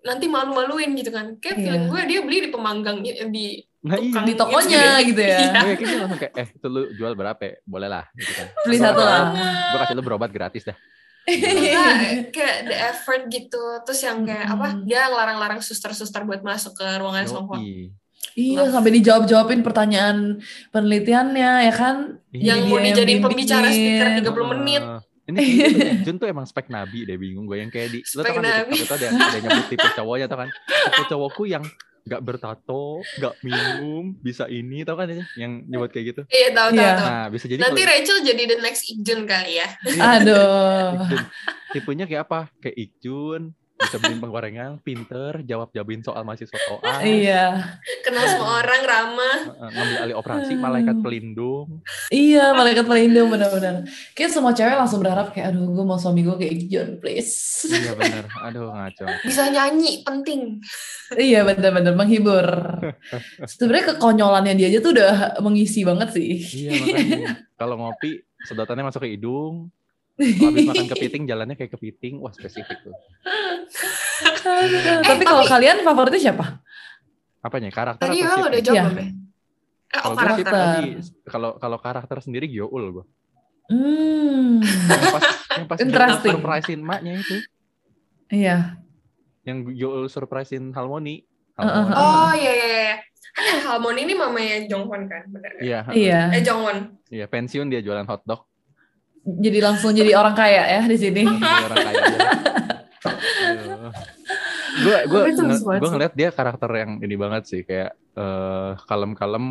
Speaker 1: nanti malu-maluin gitu kan kayak
Speaker 2: Iya.
Speaker 1: feeling gue dia beli di pemanggangnya di
Speaker 3: nah iya
Speaker 2: Di tokonya gitu ya.
Speaker 1: Iya.
Speaker 3: gue dia langsung kayak eh itu lu jual berapa ya? boleh lah gitu kan
Speaker 2: Beli satu lah.
Speaker 3: gue kasih lu berobat gratis dah
Speaker 1: Enggak, kayak the effort gitu terus yang kayak apa
Speaker 2: Hmm.
Speaker 1: dia ngelarang-larang suster-suster buat masuk ke ruangan Songhwa
Speaker 2: Iya, sampai dijawab-jawabin pertanyaan penelitiannya ya kan?
Speaker 1: yang
Speaker 2: Jadi
Speaker 1: mau
Speaker 2: yang
Speaker 1: dijadiin pembicara speaker
Speaker 2: bimbingin.
Speaker 1: 30 menit.
Speaker 3: Ini tuh, Jun tuh emang spek nabi deh bingung gue. Yang kayak di lo
Speaker 1: Spek
Speaker 3: tau kan di
Speaker 1: nabi.
Speaker 3: TikTok itu ada yang ada yang nyebut tipe cowoknya tau kan? Tipe cowokku yang nggak bertato nggak minum bisa ini tau kan yang nyebut kayak gitu.
Speaker 1: Iya tahu tahu
Speaker 2: Iya.
Speaker 1: tahu
Speaker 3: nah bisa jadi
Speaker 1: nanti
Speaker 3: kalau
Speaker 1: Rachel jadi the next Ikjun kali ya.
Speaker 3: Iya,
Speaker 2: Aduh.
Speaker 3: Ikjun. tipenya kayak apa? Kayak Ikjun bisa beliin penggorengan pinter jawab jawabin soal mahasiswa koas
Speaker 2: Iya.
Speaker 1: kenal semua orang ramah
Speaker 3: ngambil alih operasi malaikat pelindung
Speaker 2: Iya, malaikat pelindung benar-benar. Kayak semua cewek langsung berharap kayak aduh gue mau suami gue kayak John, please.
Speaker 3: iya bener aduh ngaco
Speaker 1: bisa nyanyi penting
Speaker 2: iya, benar-benar menghibur. Sebenarnya kekonyolannya dia aja tuh udah mengisi banget sih.
Speaker 3: iya makanya kalau ngopi sedotannya masuk ke hidung Habis makan kepiting jalannya kayak kepiting, wah spesifik tuh.
Speaker 2: Aduh, tapi kalau kalian favoritnya siapa?
Speaker 3: Apanya? Karakter
Speaker 1: tadi
Speaker 3: atau
Speaker 1: udah jawab
Speaker 2: Iya.
Speaker 1: belum ya eh, oh karakter
Speaker 3: tadi, kalau kalau karakter sendiri Gyoul gue.
Speaker 2: Hmm.
Speaker 3: Yang pas yang pas
Speaker 2: Interesting.
Speaker 3: surprisein maknya itu,
Speaker 2: Iya.
Speaker 3: yang Gyoul surprisein Harmony.
Speaker 2: Uh-uh.
Speaker 3: Harmony.
Speaker 1: oh iya iya iya ada Harmony ini mamanya Jongwon kan bener kan
Speaker 3: Iya,
Speaker 2: Iya.
Speaker 1: eh Jongwon
Speaker 3: iya pensiun dia jualan hotdog.
Speaker 2: Jadi langsung jadi orang kaya ya di sini.
Speaker 3: Jadi orang kaya aja. Gue gue gue ngeliat dia karakter yang ini banget sih kayak eh, kalem-kalem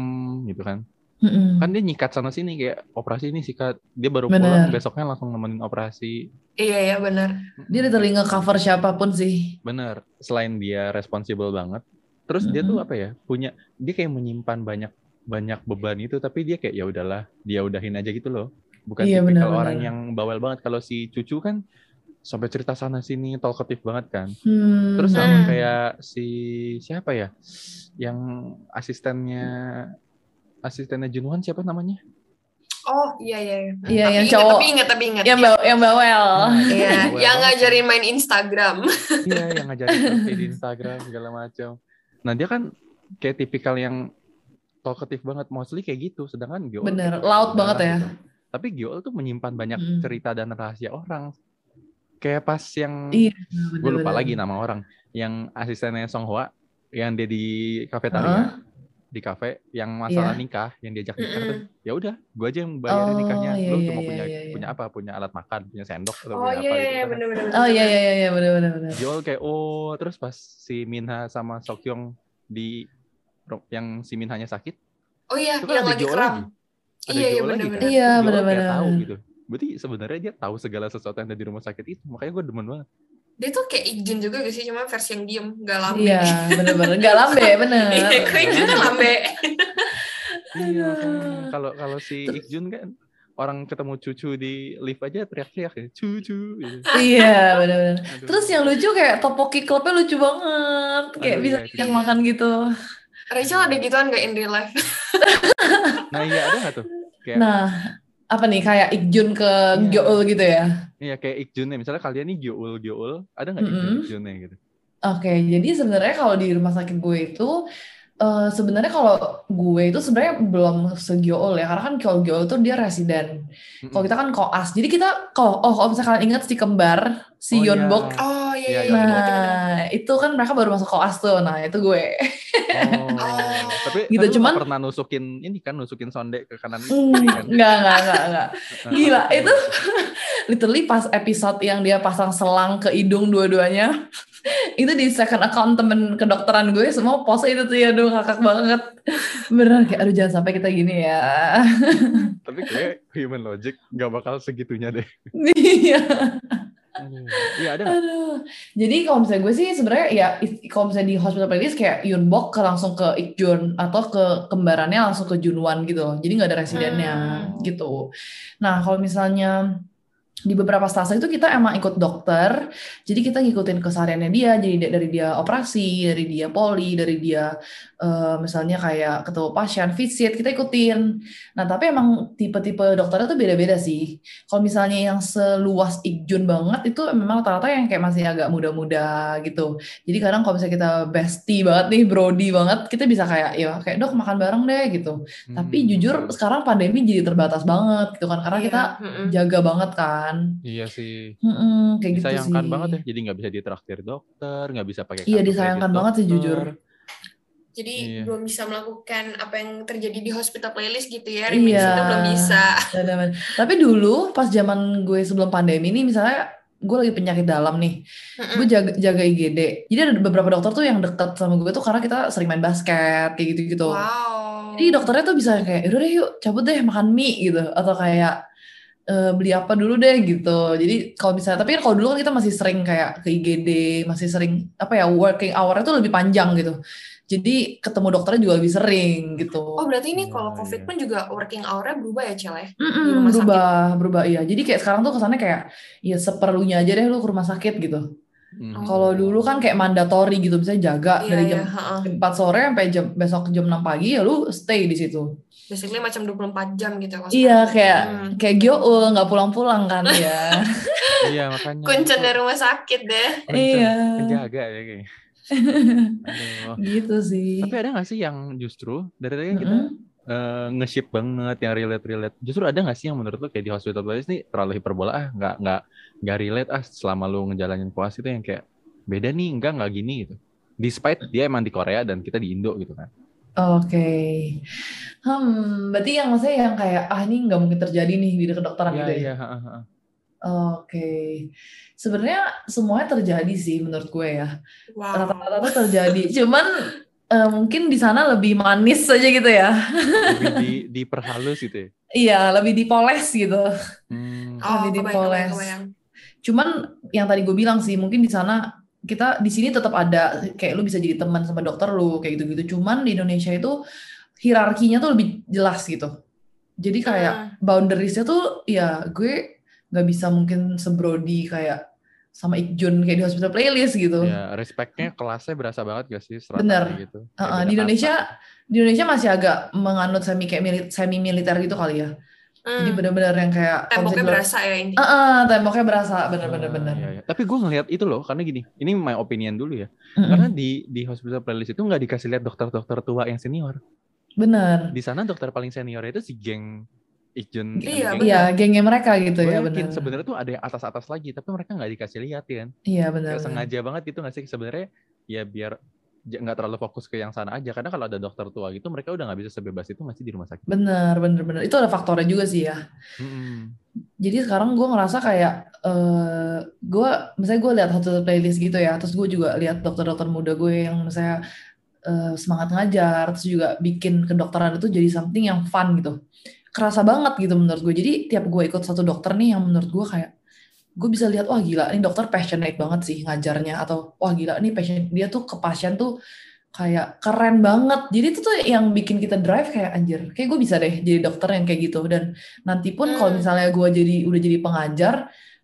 Speaker 3: gitu kan.
Speaker 2: Mm-mm.
Speaker 3: Kan dia nyikat sana sini kayak operasi ini sikat. Dia baru
Speaker 2: Bener.
Speaker 3: pulang besoknya langsung nemenin operasi.
Speaker 1: iya iya bener
Speaker 2: Dia literally nge-cover siapa pun sih.
Speaker 3: Bener. Selain dia responsibel banget, terus dia tuh apa ya? Punya dia kayak menyimpan banyak banyak beban itu, tapi dia kayak ya udahlah, dia udahin aja gitu loh. Bukan
Speaker 2: Iya,
Speaker 3: tipikal
Speaker 2: benar-benar.
Speaker 3: orang yang bawel banget. Kalau si cucu kan sampai cerita sana sini talkative banget kan.
Speaker 2: Hmm.
Speaker 3: Terus sama
Speaker 1: Hmm.
Speaker 3: kayak si siapa ya? Yang asistennya asistennya Junwan siapa namanya?
Speaker 1: oh iya iya iya
Speaker 2: Iya,
Speaker 1: Tapi
Speaker 2: yang
Speaker 1: ingat,
Speaker 2: cowok.
Speaker 1: tapi ingat tapi ingat
Speaker 2: yang baw yang bawel.
Speaker 1: Iya,
Speaker 3: Bawel
Speaker 1: yang
Speaker 3: banget.
Speaker 1: ngajarin main Instagram.
Speaker 3: Iya, yang ngajarin di Instagram segala macam. Nah, dia kan kayak tipikal yang talkative banget mostly kayak gitu sedangkan Gyoul
Speaker 2: Bener, loud
Speaker 3: udahlah
Speaker 2: banget ya.
Speaker 3: gitu. Tapi Gyoul tuh menyimpan banyak
Speaker 2: Mm.
Speaker 3: cerita dan rahasia orang kayak pas yang
Speaker 2: Iya,
Speaker 3: gue lupa lagi nama orang yang asistennya Song Hwa yang dia di kafetaria di kafe yang masalah
Speaker 2: Iya.
Speaker 3: nikah yang diajak nikah tuh ya udah gue aja yang bayarin
Speaker 2: Oh,
Speaker 3: nikahnya
Speaker 2: iya,
Speaker 3: lu
Speaker 2: iya,
Speaker 3: cuma
Speaker 2: iya,
Speaker 3: punya
Speaker 2: iya, iya.
Speaker 3: punya apa punya alat makan punya sendok atau
Speaker 1: Oh
Speaker 3: punya
Speaker 1: iya
Speaker 3: apa
Speaker 1: iya
Speaker 3: gitu
Speaker 1: iya
Speaker 3: kan.
Speaker 1: bener-bener.
Speaker 2: Oh iya iya iya iya bener-bener. bener.
Speaker 3: Gyeol kayak oh terus pas si Minha sama Sokyong di yang si Minhanya sakit
Speaker 1: Oh iya
Speaker 3: itu kan
Speaker 1: yang
Speaker 3: ada
Speaker 1: lagi kram.
Speaker 3: lagi. Ada
Speaker 1: Iya iya bener-bener.
Speaker 3: kan.
Speaker 2: Iya, bener-bener.
Speaker 3: tahu gitu berarti sebenarnya dia tahu segala sesuatu yang ada di rumah sakit itu makanya gue demen banget
Speaker 1: Dia tuh kayak Ikjun juga gak sih cuma versi yang diem gak lambe.
Speaker 2: Iya bener-bener. Gak lambe bener.
Speaker 1: Iya, kok Ikjun kan lambe.
Speaker 3: iya makanya. kalau kalau si Ikjun kan orang ketemu cucu di lift aja teriak-teriak ya cucu gitu.
Speaker 2: Iya bener-bener.
Speaker 3: Aduh.
Speaker 2: Terus yang lucu kayak topoki clubnya lucu banget. Kayak
Speaker 3: Aduh,
Speaker 2: bisa
Speaker 3: iya,
Speaker 2: yang
Speaker 1: iya.
Speaker 2: makan gitu.
Speaker 1: Rachel ada gituan gak in real life?
Speaker 3: nah iya ada nggak tuh kayak
Speaker 2: Nah apa nih kayak Ikjun ke
Speaker 3: Iya.
Speaker 2: Gyeol gitu ya?
Speaker 3: iya kayak Ikjun misalnya kalian nih Gyeol Gyeol ada nggak Ikjun
Speaker 2: Mm-mm.
Speaker 3: Ikjunnya gitu
Speaker 2: Oke, jadi sebenarnya kalau di rumah sakit gue itu eh, sebenarnya kalau gue itu sebenarnya belum segyool ya, karena kan kalau gyool itu dia residen. Kalau kita kan koas, jadi kita kalau oh kalau misalnya kalian ingat si kembar si
Speaker 3: Oh, iya.
Speaker 2: Yeonbok,
Speaker 1: Oh iya
Speaker 3: Iya,
Speaker 1: iya.
Speaker 3: iya,
Speaker 1: bener, bener.
Speaker 2: nah itu kan mereka baru masuk koas tuh, nah itu gue.
Speaker 3: Oh, tapi
Speaker 2: Gitu,
Speaker 3: tapi
Speaker 2: cuman-
Speaker 3: pernah nusukin ini kan nusukin sonde ke kanan
Speaker 2: Hmm,
Speaker 3: kiri kan?
Speaker 2: Enggak, enggak, enggak, enggak. Gila, itu literally pas episode yang dia pasang selang ke hidung dua-duanya, itu di second account temen kedokteran gue semua pose itu tuh ya, aduh kakak banget. Beneran kayak, aduh jangan sampai kita gini ya.
Speaker 3: Tapi kayak human logic nggak bakal segitunya deh.
Speaker 2: Iya.
Speaker 3: Aduh. Iya ada?
Speaker 2: Aduh. Jadi kalau misalnya gue sih sebenarnya ya kalau misalnya di hospital playlist kayak Yunbok ke langsung ke Ikjun atau ke kembarannya langsung ke Junwan gitu loh. Jadi nggak ada residennya
Speaker 1: Hmm.
Speaker 2: gitu. Nah kalau misalnya di beberapa stase itu kita emang ikut dokter, jadi kita ngikutin kesehariannya dia, jadi da- dari dia operasi, dari dia poli, dari dia eh, misalnya kayak ketemu pasien, visit, kita ikutin. Nah tapi emang tipe-tipe dokternya tuh beda-beda sih. Kalau misalnya yang seluas Ikjun banget itu memang rata-rata yang kayak masih agak muda-muda gitu. Jadi kadang kalau misalnya kita bestie banget nih, brody banget, kita bisa kayak ya kayak dok makan bareng deh gitu. Tapi
Speaker 3: Hmm.
Speaker 2: jujur sekarang pandemi jadi terbatas banget gitu kan, karena
Speaker 1: Iya,
Speaker 2: kita jaga banget kan.
Speaker 3: Iya sih.
Speaker 2: Mm-mm, kayak gitu
Speaker 3: disayangkan
Speaker 2: sih.
Speaker 3: banget ya. Jadi nggak bisa ditraktir dokter, nggak bisa pakai
Speaker 2: Iya, disayangkan banget sih, jujur.
Speaker 1: Jadi
Speaker 3: Iya.
Speaker 1: belum bisa melakukan apa yang terjadi di hospital playlist gitu ya. Remix
Speaker 2: Iya.
Speaker 1: itu belum bisa.
Speaker 2: Bener-bener. Tapi dulu pas zaman gue sebelum pandemi nih misalnya gue lagi penyakit dalam nih,
Speaker 1: Mm-mm.
Speaker 2: gue jaga, jaga IGD. Jadi ada beberapa dokter tuh yang deket sama gue tuh karena kita sering main basket kayak gitu-gitu.
Speaker 1: Wow.
Speaker 2: Jadi dokternya tuh bisa kayak, udah deh yuk cabut deh makan mie gitu. Atau kayak "Eh, beli apa dulu deh gitu. Jadi kalau misalnya, tapi kan kalau dulu kan kita masih sering kayak ke IGD, masih sering apa ya working hour-nya tuh lebih panjang gitu. Jadi ketemu dokternya juga lebih sering gitu.
Speaker 1: Oh berarti ini
Speaker 3: Iya,
Speaker 1: kalau COVID
Speaker 3: iya.
Speaker 1: pun juga working hour-nya berubah ya Cel ya? Di
Speaker 2: Mm-mm,
Speaker 1: rumah sakit.
Speaker 2: berubah, berubah iya. Jadi kayak sekarang tuh kesannya kayak ya seperlunya aja deh lu ke rumah sakit gitu.
Speaker 3: Hmm.
Speaker 2: Kalau dulu kan kayak mandatori gitu, bisa jaga
Speaker 1: Iya
Speaker 2: dari
Speaker 1: iya.
Speaker 2: jam jam 4 sore sampai jam besok jam 6 pagi ya lu stay di situ.
Speaker 1: Basically macam 24 jam gitu ya.
Speaker 2: Iya kayak
Speaker 1: Hmm.
Speaker 2: kayak Gyoul nggak pulang-pulang kan ya.
Speaker 3: Iya makanya.
Speaker 1: Kuncen dari rumah sakit deh.
Speaker 3: kuncen,
Speaker 2: Iya.
Speaker 3: Penjaga ya kayaknya.
Speaker 2: Gitu sih.
Speaker 3: Tapi ada nggak sih yang justru dari tadi kan kita
Speaker 2: Mm-mm.
Speaker 3: eh, nge-ship banget yang relate relate. Justru ada nggak sih yang menurut lo kayak di hospital playlist nih terlalu hiperbola ah nggak nggak nggak relate ah selama lu ngejalanin puas itu yang kayak beda nih enggak nggak gini gitu. Despite dia emang di Korea dan kita di Indo gitu kan.
Speaker 2: Oke. Hmm, berarti yang maksudnya yang kayak ah ini nggak mungkin terjadi nih di kedokteran
Speaker 3: Iya
Speaker 2: gitu ya.
Speaker 3: iya. ha, ha.
Speaker 2: Oke. Sebenarnya semuanya terjadi sih menurut gue ya.
Speaker 1: Wow.
Speaker 2: Rata-rata terjadi. Cuman eh, mungkin di sana lebih manis aja gitu ya.
Speaker 3: Lebih di diperhalus gitu ya.
Speaker 2: Iya, lebih dipoles gitu.
Speaker 3: Hmm.
Speaker 1: Oh,
Speaker 2: lebih
Speaker 1: kebayang, kebayang,
Speaker 2: dipoles.
Speaker 1: kebayang.
Speaker 2: Cuman yang tadi gue bilang sih, mungkin di sana kita di sini tetap ada kayak lu bisa jadi teman sama dokter lu kayak gitu-gitu. Cuman di Indonesia itu hierarkinya tuh lebih jelas gitu. Jadi kayak
Speaker 1: Hmm.
Speaker 2: boundariesnya tuh ya gue nggak bisa mungkin sebrodi kayak sama Ikjun kayak di hospital playlist gitu.
Speaker 3: Ya, respectnya kelasnya berasa banget gak sih.
Speaker 2: Bener.
Speaker 3: gitu. Kayak beda
Speaker 2: di Indonesia di Indonesia masih agak menganut semi kayak mili- semi militer gitu kali ya. Jadi
Speaker 1: Hmm.
Speaker 2: benar-benar yang kayak
Speaker 1: Temboknya berasa ya ini.
Speaker 2: Ah, ah, temboknya berasa bener-bener
Speaker 3: Ah,
Speaker 2: bener.
Speaker 3: iya, iya. Tapi gue ngeliat itu loh, karena gini, ini my opinion dulu ya.
Speaker 2: Mm-mm.
Speaker 3: Karena di di hospital playlist itu nggak dikasih lihat dokter-dokter tua yang senior.
Speaker 2: Bener.
Speaker 3: Di sana dokter paling senior itu si geng Ijen.
Speaker 1: Iya,
Speaker 3: geng-.
Speaker 2: Iya, gengnya mereka gitu
Speaker 3: Gue
Speaker 2: ya bener.
Speaker 3: sebenarnya tuh ada yang atas-atas lagi, tapi mereka nggak dikasih lihat ya kan.
Speaker 2: Iya.
Speaker 3: Kayak sengaja banget gitu nggak sih sebenarnya ya biar nggak terlalu fokus ke yang sana aja. Karena kalau ada dokter tua gitu, mereka udah nggak bisa sebebas itu masih di rumah sakit.
Speaker 2: Bener, bener, bener. Itu ada faktornya juga sih ya.
Speaker 3: Mm-mm.
Speaker 2: Jadi sekarang gue ngerasa kayak eh gue, misalnya gue lihat hospital playlist gitu ya, terus gue juga lihat dokter-dokter muda gue yang misalnya eh, semangat ngajar, terus juga bikin kedokteran itu jadi something yang fun gitu. Kerasa banget gitu menurut gue. Jadi tiap gue ikut satu dokter nih yang menurut gue kayak gue bisa lihat wah gila ini dokter passionate banget sih ngajarnya atau wah gila ini passion dia tuh ke pasien tuh kayak keren banget jadi itu tuh yang bikin kita drive kayak anjir kayak gue bisa deh jadi dokter yang kayak gitu dan nanti pun kalau
Speaker 1: Hmm.
Speaker 2: misalnya gue jadi udah jadi pengajar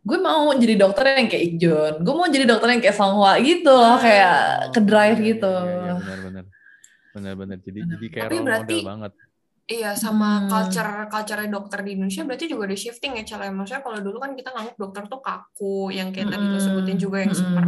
Speaker 2: gue mau jadi dokter yang kayak Ikjun gue mau jadi dokter yang kayak Songhwa gitu loh kayak ke drive
Speaker 3: Iya,
Speaker 2: gitu
Speaker 3: Iya, iya, benar-benar. Benar-benar. Jadi
Speaker 2: Benar.
Speaker 3: jadi kayak
Speaker 1: Tapi
Speaker 3: role
Speaker 1: berarti-
Speaker 3: model banget.
Speaker 1: Iya, sama
Speaker 2: Hmm.
Speaker 1: culture culture dokter di Indonesia berarti juga ada shifting ya, Cel. Maksudnya kalau dulu kan kita nganggap dokter tuh kaku, yang kayak tadi lo
Speaker 2: Mm-mm.
Speaker 1: sebutin juga yang
Speaker 2: Mm-mm.
Speaker 1: super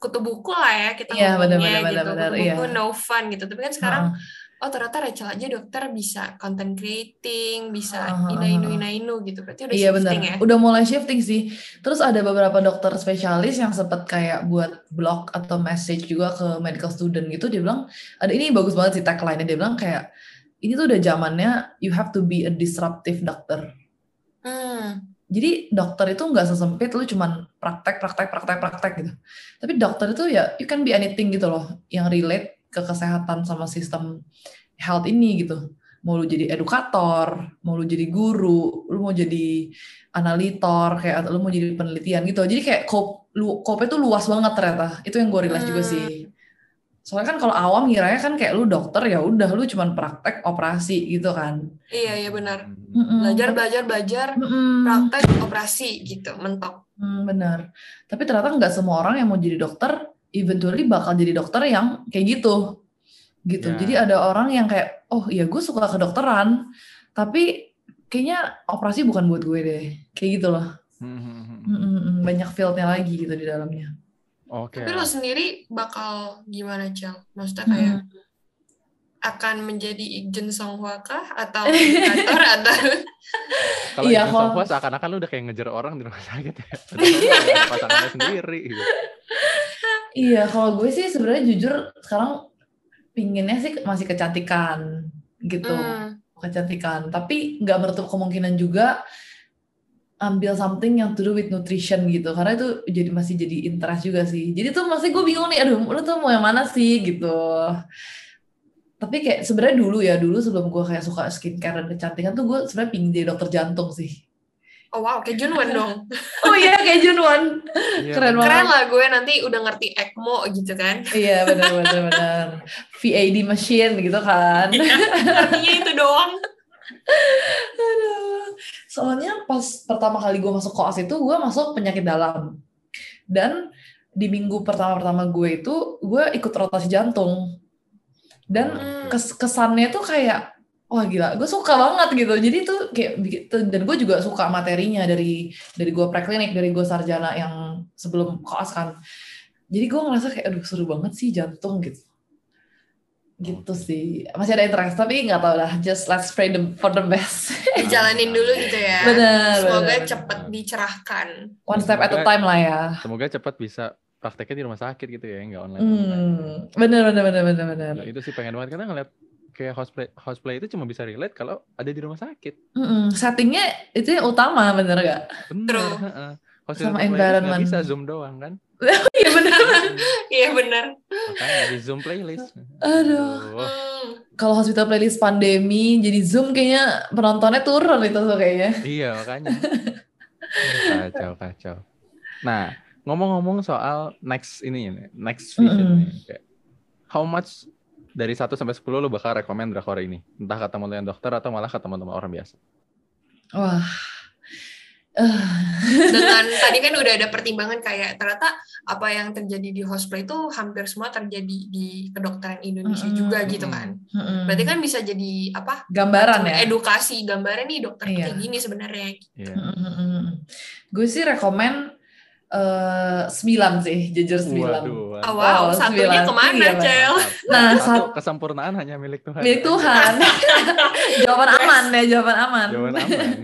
Speaker 1: kutu buku lah ya kita
Speaker 2: Iya,
Speaker 1: ngomongnya
Speaker 2: benar-benar,
Speaker 1: gitu.
Speaker 2: benar-benar,
Speaker 1: kutu buku
Speaker 2: iya.
Speaker 1: no fun gitu. Tapi kan sekarang
Speaker 2: Heeh.
Speaker 1: oh ternyata Rachel aja dokter bisa content creating, bisa
Speaker 2: Heeh,
Speaker 1: ina inu ina inu gitu. Berarti udah
Speaker 2: Iya benar,
Speaker 1: shifting ya.
Speaker 2: udah mulai shifting sih. Terus ada beberapa dokter spesialis yang sempat kayak buat blog atau message juga ke medical student gitu. Dia bilang, ada ini bagus banget sih tagline-nya. Dia bilang kayak, ini tuh udah zamannya you have to be a disruptive doctor.
Speaker 1: Hmm.
Speaker 2: Jadi dokter itu nggak sesempit lu cuman praktek, praktek, praktek, praktek gitu. Tapi dokter itu ya you can be anything gitu loh, yang relate ke kesehatan sama sistem health ini gitu. Mau lu jadi edukator, mau lu jadi guru, lu mau jadi analitor, kayak atau lu mau jadi penelitian gitu. Jadi kayak kop, lu, kopnya tuh luas banget ternyata. Itu yang gue realize juga
Speaker 1: Hmm.
Speaker 2: sih. Soalnya kan kalau awam ngiranya kan kayak lu dokter ya udah lu cuman praktek operasi gitu kan.
Speaker 1: Iya, iya benar.
Speaker 2: Mm-mm.
Speaker 1: Belajar, belajar, belajar,
Speaker 2: Mm-mm.
Speaker 1: praktek, operasi gitu, mentok.
Speaker 2: Hmm, benar. Tapi ternyata nggak semua orang yang mau jadi dokter, eventually bakal jadi dokter yang kayak gitu. Gitu.
Speaker 3: Ya.
Speaker 2: Jadi ada orang yang kayak, oh iya gue suka kedokteran, tapi kayaknya operasi bukan buat gue deh. Kayak gitu loh. Mm-mm, Banyak fieldnya lagi gitu di dalamnya.
Speaker 3: Oke.
Speaker 1: Tapi lo sendiri bakal gimana, Cel? Maksudnya kayak
Speaker 2: Mm.
Speaker 1: akan menjadi Ikjun Songhwa kah? Atau indikator atau...
Speaker 3: Kalau
Speaker 2: Iya, kalau-
Speaker 3: puas seakan-akan lu udah kayak ngejar orang di rumah sakit ya. Pasangannya sendiri gitu.
Speaker 2: Iya, kalau gue sih sebenarnya jujur sekarang pinginnya sih masih kecantikan gitu.
Speaker 1: Hmm.
Speaker 2: kecantikan tapi nggak menutup kemungkinan juga ambil something yang to do with nutrition gitu karena itu jadi masih jadi interest juga sih jadi tuh masih gue bingung nih aduh lu tuh mau yang mana sih gitu tapi kayak sebenarnya dulu ya dulu sebelum gue kayak suka skincare dan kecantikan tuh gue sebenarnya pingin jadi dokter jantung sih
Speaker 1: Oh wow, kayak Junwan dong.
Speaker 2: oh iya kayak Junwan
Speaker 3: Iya,
Speaker 2: Keren
Speaker 3: bener.
Speaker 1: Keren lah gue nanti udah ngerti ECMO gitu kan.
Speaker 2: iya benar benar benar VAD machine gitu kan
Speaker 1: Artinya itu doang.
Speaker 2: Aduh. Soalnya pas pertama kali gue masuk koas itu gue masuk penyakit dalam. Dan di minggu pertama-pertama gue itu gue ikut rotasi jantung. Dan
Speaker 1: Hmm.
Speaker 2: kes- kesannya tuh kayak wah gila, gue suka banget gitu. Jadi tuh kayak dan gue juga suka materinya dari dari gue preklinik, dari gue sarjana yang sebelum koas kan. Jadi gue ngerasa kayak aduh seru banget sih jantung gitu. Gitu sih. Masih ada interest tapi nggak tahu lah. Just let's pray the, for the best.
Speaker 1: Dijalanin dulu gitu ya.
Speaker 2: Benar,
Speaker 1: Semoga
Speaker 2: benar.
Speaker 1: cepet dicerahkan.
Speaker 2: One step at a time lah ya.
Speaker 3: Semoga cepat bisa prakteknya di rumah sakit gitu ya, nggak online.
Speaker 2: Hmm, bener bener bener bener bener.
Speaker 3: Nah, itu sih pengen banget karena ngeliat kayak cosplay cosplay itu cuma bisa relate kalau ada di rumah sakit.
Speaker 2: Mm-mm, Settingnya itu yang utama bener gak?
Speaker 3: Bener.
Speaker 1: True.
Speaker 3: Hospital
Speaker 2: Sama environment.
Speaker 3: bisa zoom doang kan?
Speaker 2: Iya bener.
Speaker 1: Iya benar.
Speaker 3: Makanya di zoom playlist.
Speaker 2: Aduh.
Speaker 1: Hmm.
Speaker 2: Kalau hospital playlist pandemi jadi zoom kayaknya penontonnya turun itu tuh kayaknya.
Speaker 3: Iya makanya. kacau kacau. Nah ngomong-ngomong soal next ini nih, next vision nih, kayak how much dari 1 sampai 10 lo bakal rekomend drakor ini? Entah ketemu dengan dokter atau malah ketemu sama orang biasa.
Speaker 2: Wah.
Speaker 1: Dengan tadi kan udah ada pertimbangan kayak ternyata apa yang terjadi di hospital itu hampir semua terjadi di kedokteran Indonesia
Speaker 2: Mm-mm.
Speaker 1: juga gitu kan.
Speaker 2: Mm-mm.
Speaker 1: Berarti kan bisa jadi apa?
Speaker 2: gambaran ya.
Speaker 1: Edukasi, gambaran nih dokter
Speaker 2: Iya.
Speaker 1: kayak gini sebenarnya.
Speaker 3: Iya.
Speaker 2: Mm-mm. Gue sih rekomen eh 9 sih, jujur 9.
Speaker 3: Waduh.
Speaker 1: Oh, wow,
Speaker 2: Oh,
Speaker 1: satunya
Speaker 2: sembilan.
Speaker 1: ke
Speaker 2: mana, Iya.
Speaker 1: Cel?
Speaker 2: Nah,
Speaker 3: satu
Speaker 2: sat-
Speaker 3: kesempurnaan hanya milik Tuhan.
Speaker 2: Milik Tuhan. jawaban aman ya, jawaban aman.
Speaker 3: Jawaban aman.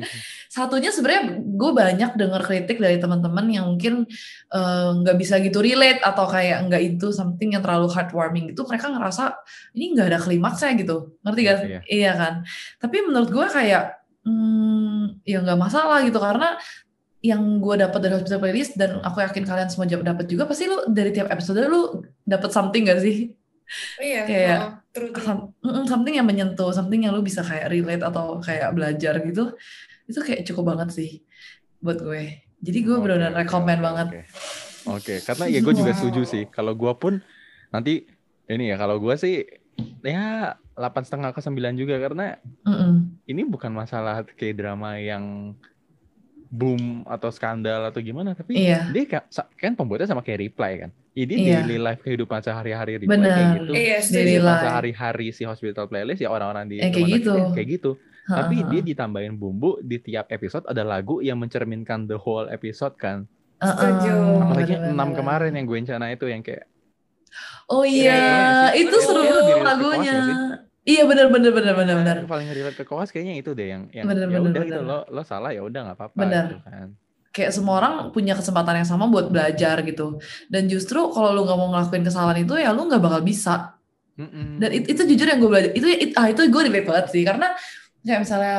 Speaker 2: Satunya sebenarnya gue banyak dengar kritik dari teman-teman yang mungkin eh, nggak bisa gitu relate atau kayak nggak itu something yang terlalu heartwarming gitu. Mereka ngerasa ini nggak ada klimaksnya gitu, ngerti gak?
Speaker 3: Iya.
Speaker 2: Iya kan. Tapi menurut gue kayak hmm, ya nggak masalah gitu karena yang gue dapat dari hospital playlist dan aku yakin kalian semua dapat juga pasti lu dari tiap episode lu dapat something gak sih?
Speaker 1: Iya,
Speaker 2: Kayak-
Speaker 1: oh, true, true.
Speaker 2: Some- something yang menyentuh, something yang lu bisa kayak relate atau kayak belajar gitu. Itu kayak cukup banget sih buat gue. Jadi gue
Speaker 3: Oke,
Speaker 2: benar-benar
Speaker 3: oke,
Speaker 2: rekomen
Speaker 3: oke,
Speaker 2: banget.
Speaker 3: Oke, Oke, karena ya gue juga
Speaker 2: Wow.
Speaker 3: setuju sih. Kalau gue pun nanti ini ya kalau gue sih ya delapan setengah ke sembilan juga karena
Speaker 2: Mm-mm.
Speaker 3: ini bukan masalah kayak drama yang boom atau skandal atau gimana tapi
Speaker 2: Iya.
Speaker 3: dia kan, kan pembuatnya sama kayak reply kan jadi
Speaker 2: Iya.
Speaker 3: daily life kehidupan sehari-hari reply kayak
Speaker 2: Benar.
Speaker 3: gitu
Speaker 1: Iya,
Speaker 2: Daily life.
Speaker 3: sehari-hari si hospital playlist ya orang-orang di
Speaker 2: Eh, kayak gitu.
Speaker 3: kayak gitu tapi dia ditambahin bumbu di tiap episode ada lagu yang mencerminkan the whole episode kan.
Speaker 1: Setuju.
Speaker 3: apalagi enam kemarin yang gue rencana itu yang kayak
Speaker 2: Oh
Speaker 1: Iya,
Speaker 2: iya, itu
Speaker 3: Itu
Speaker 2: seru lagunya. Iya benar benar benar benar benar.
Speaker 3: paling relate ke koas kayaknya itu deh yang yang
Speaker 2: Bener,
Speaker 3: ya
Speaker 2: bener,
Speaker 3: udah gitu
Speaker 2: bener.
Speaker 3: lo lo salah ya udah nggak apa-apa
Speaker 2: Bener.
Speaker 3: gitu kan
Speaker 2: Kayak semua orang punya kesempatan yang sama buat belajar gitu. Dan justru kalau lu nggak mau ngelakuin kesalahan itu ya lu nggak bakal bisa.
Speaker 3: Mm-mm.
Speaker 2: Dan it- itu jujur yang gue belajar. Itu it- ah itu gue relate banget sih karena kayak misalnya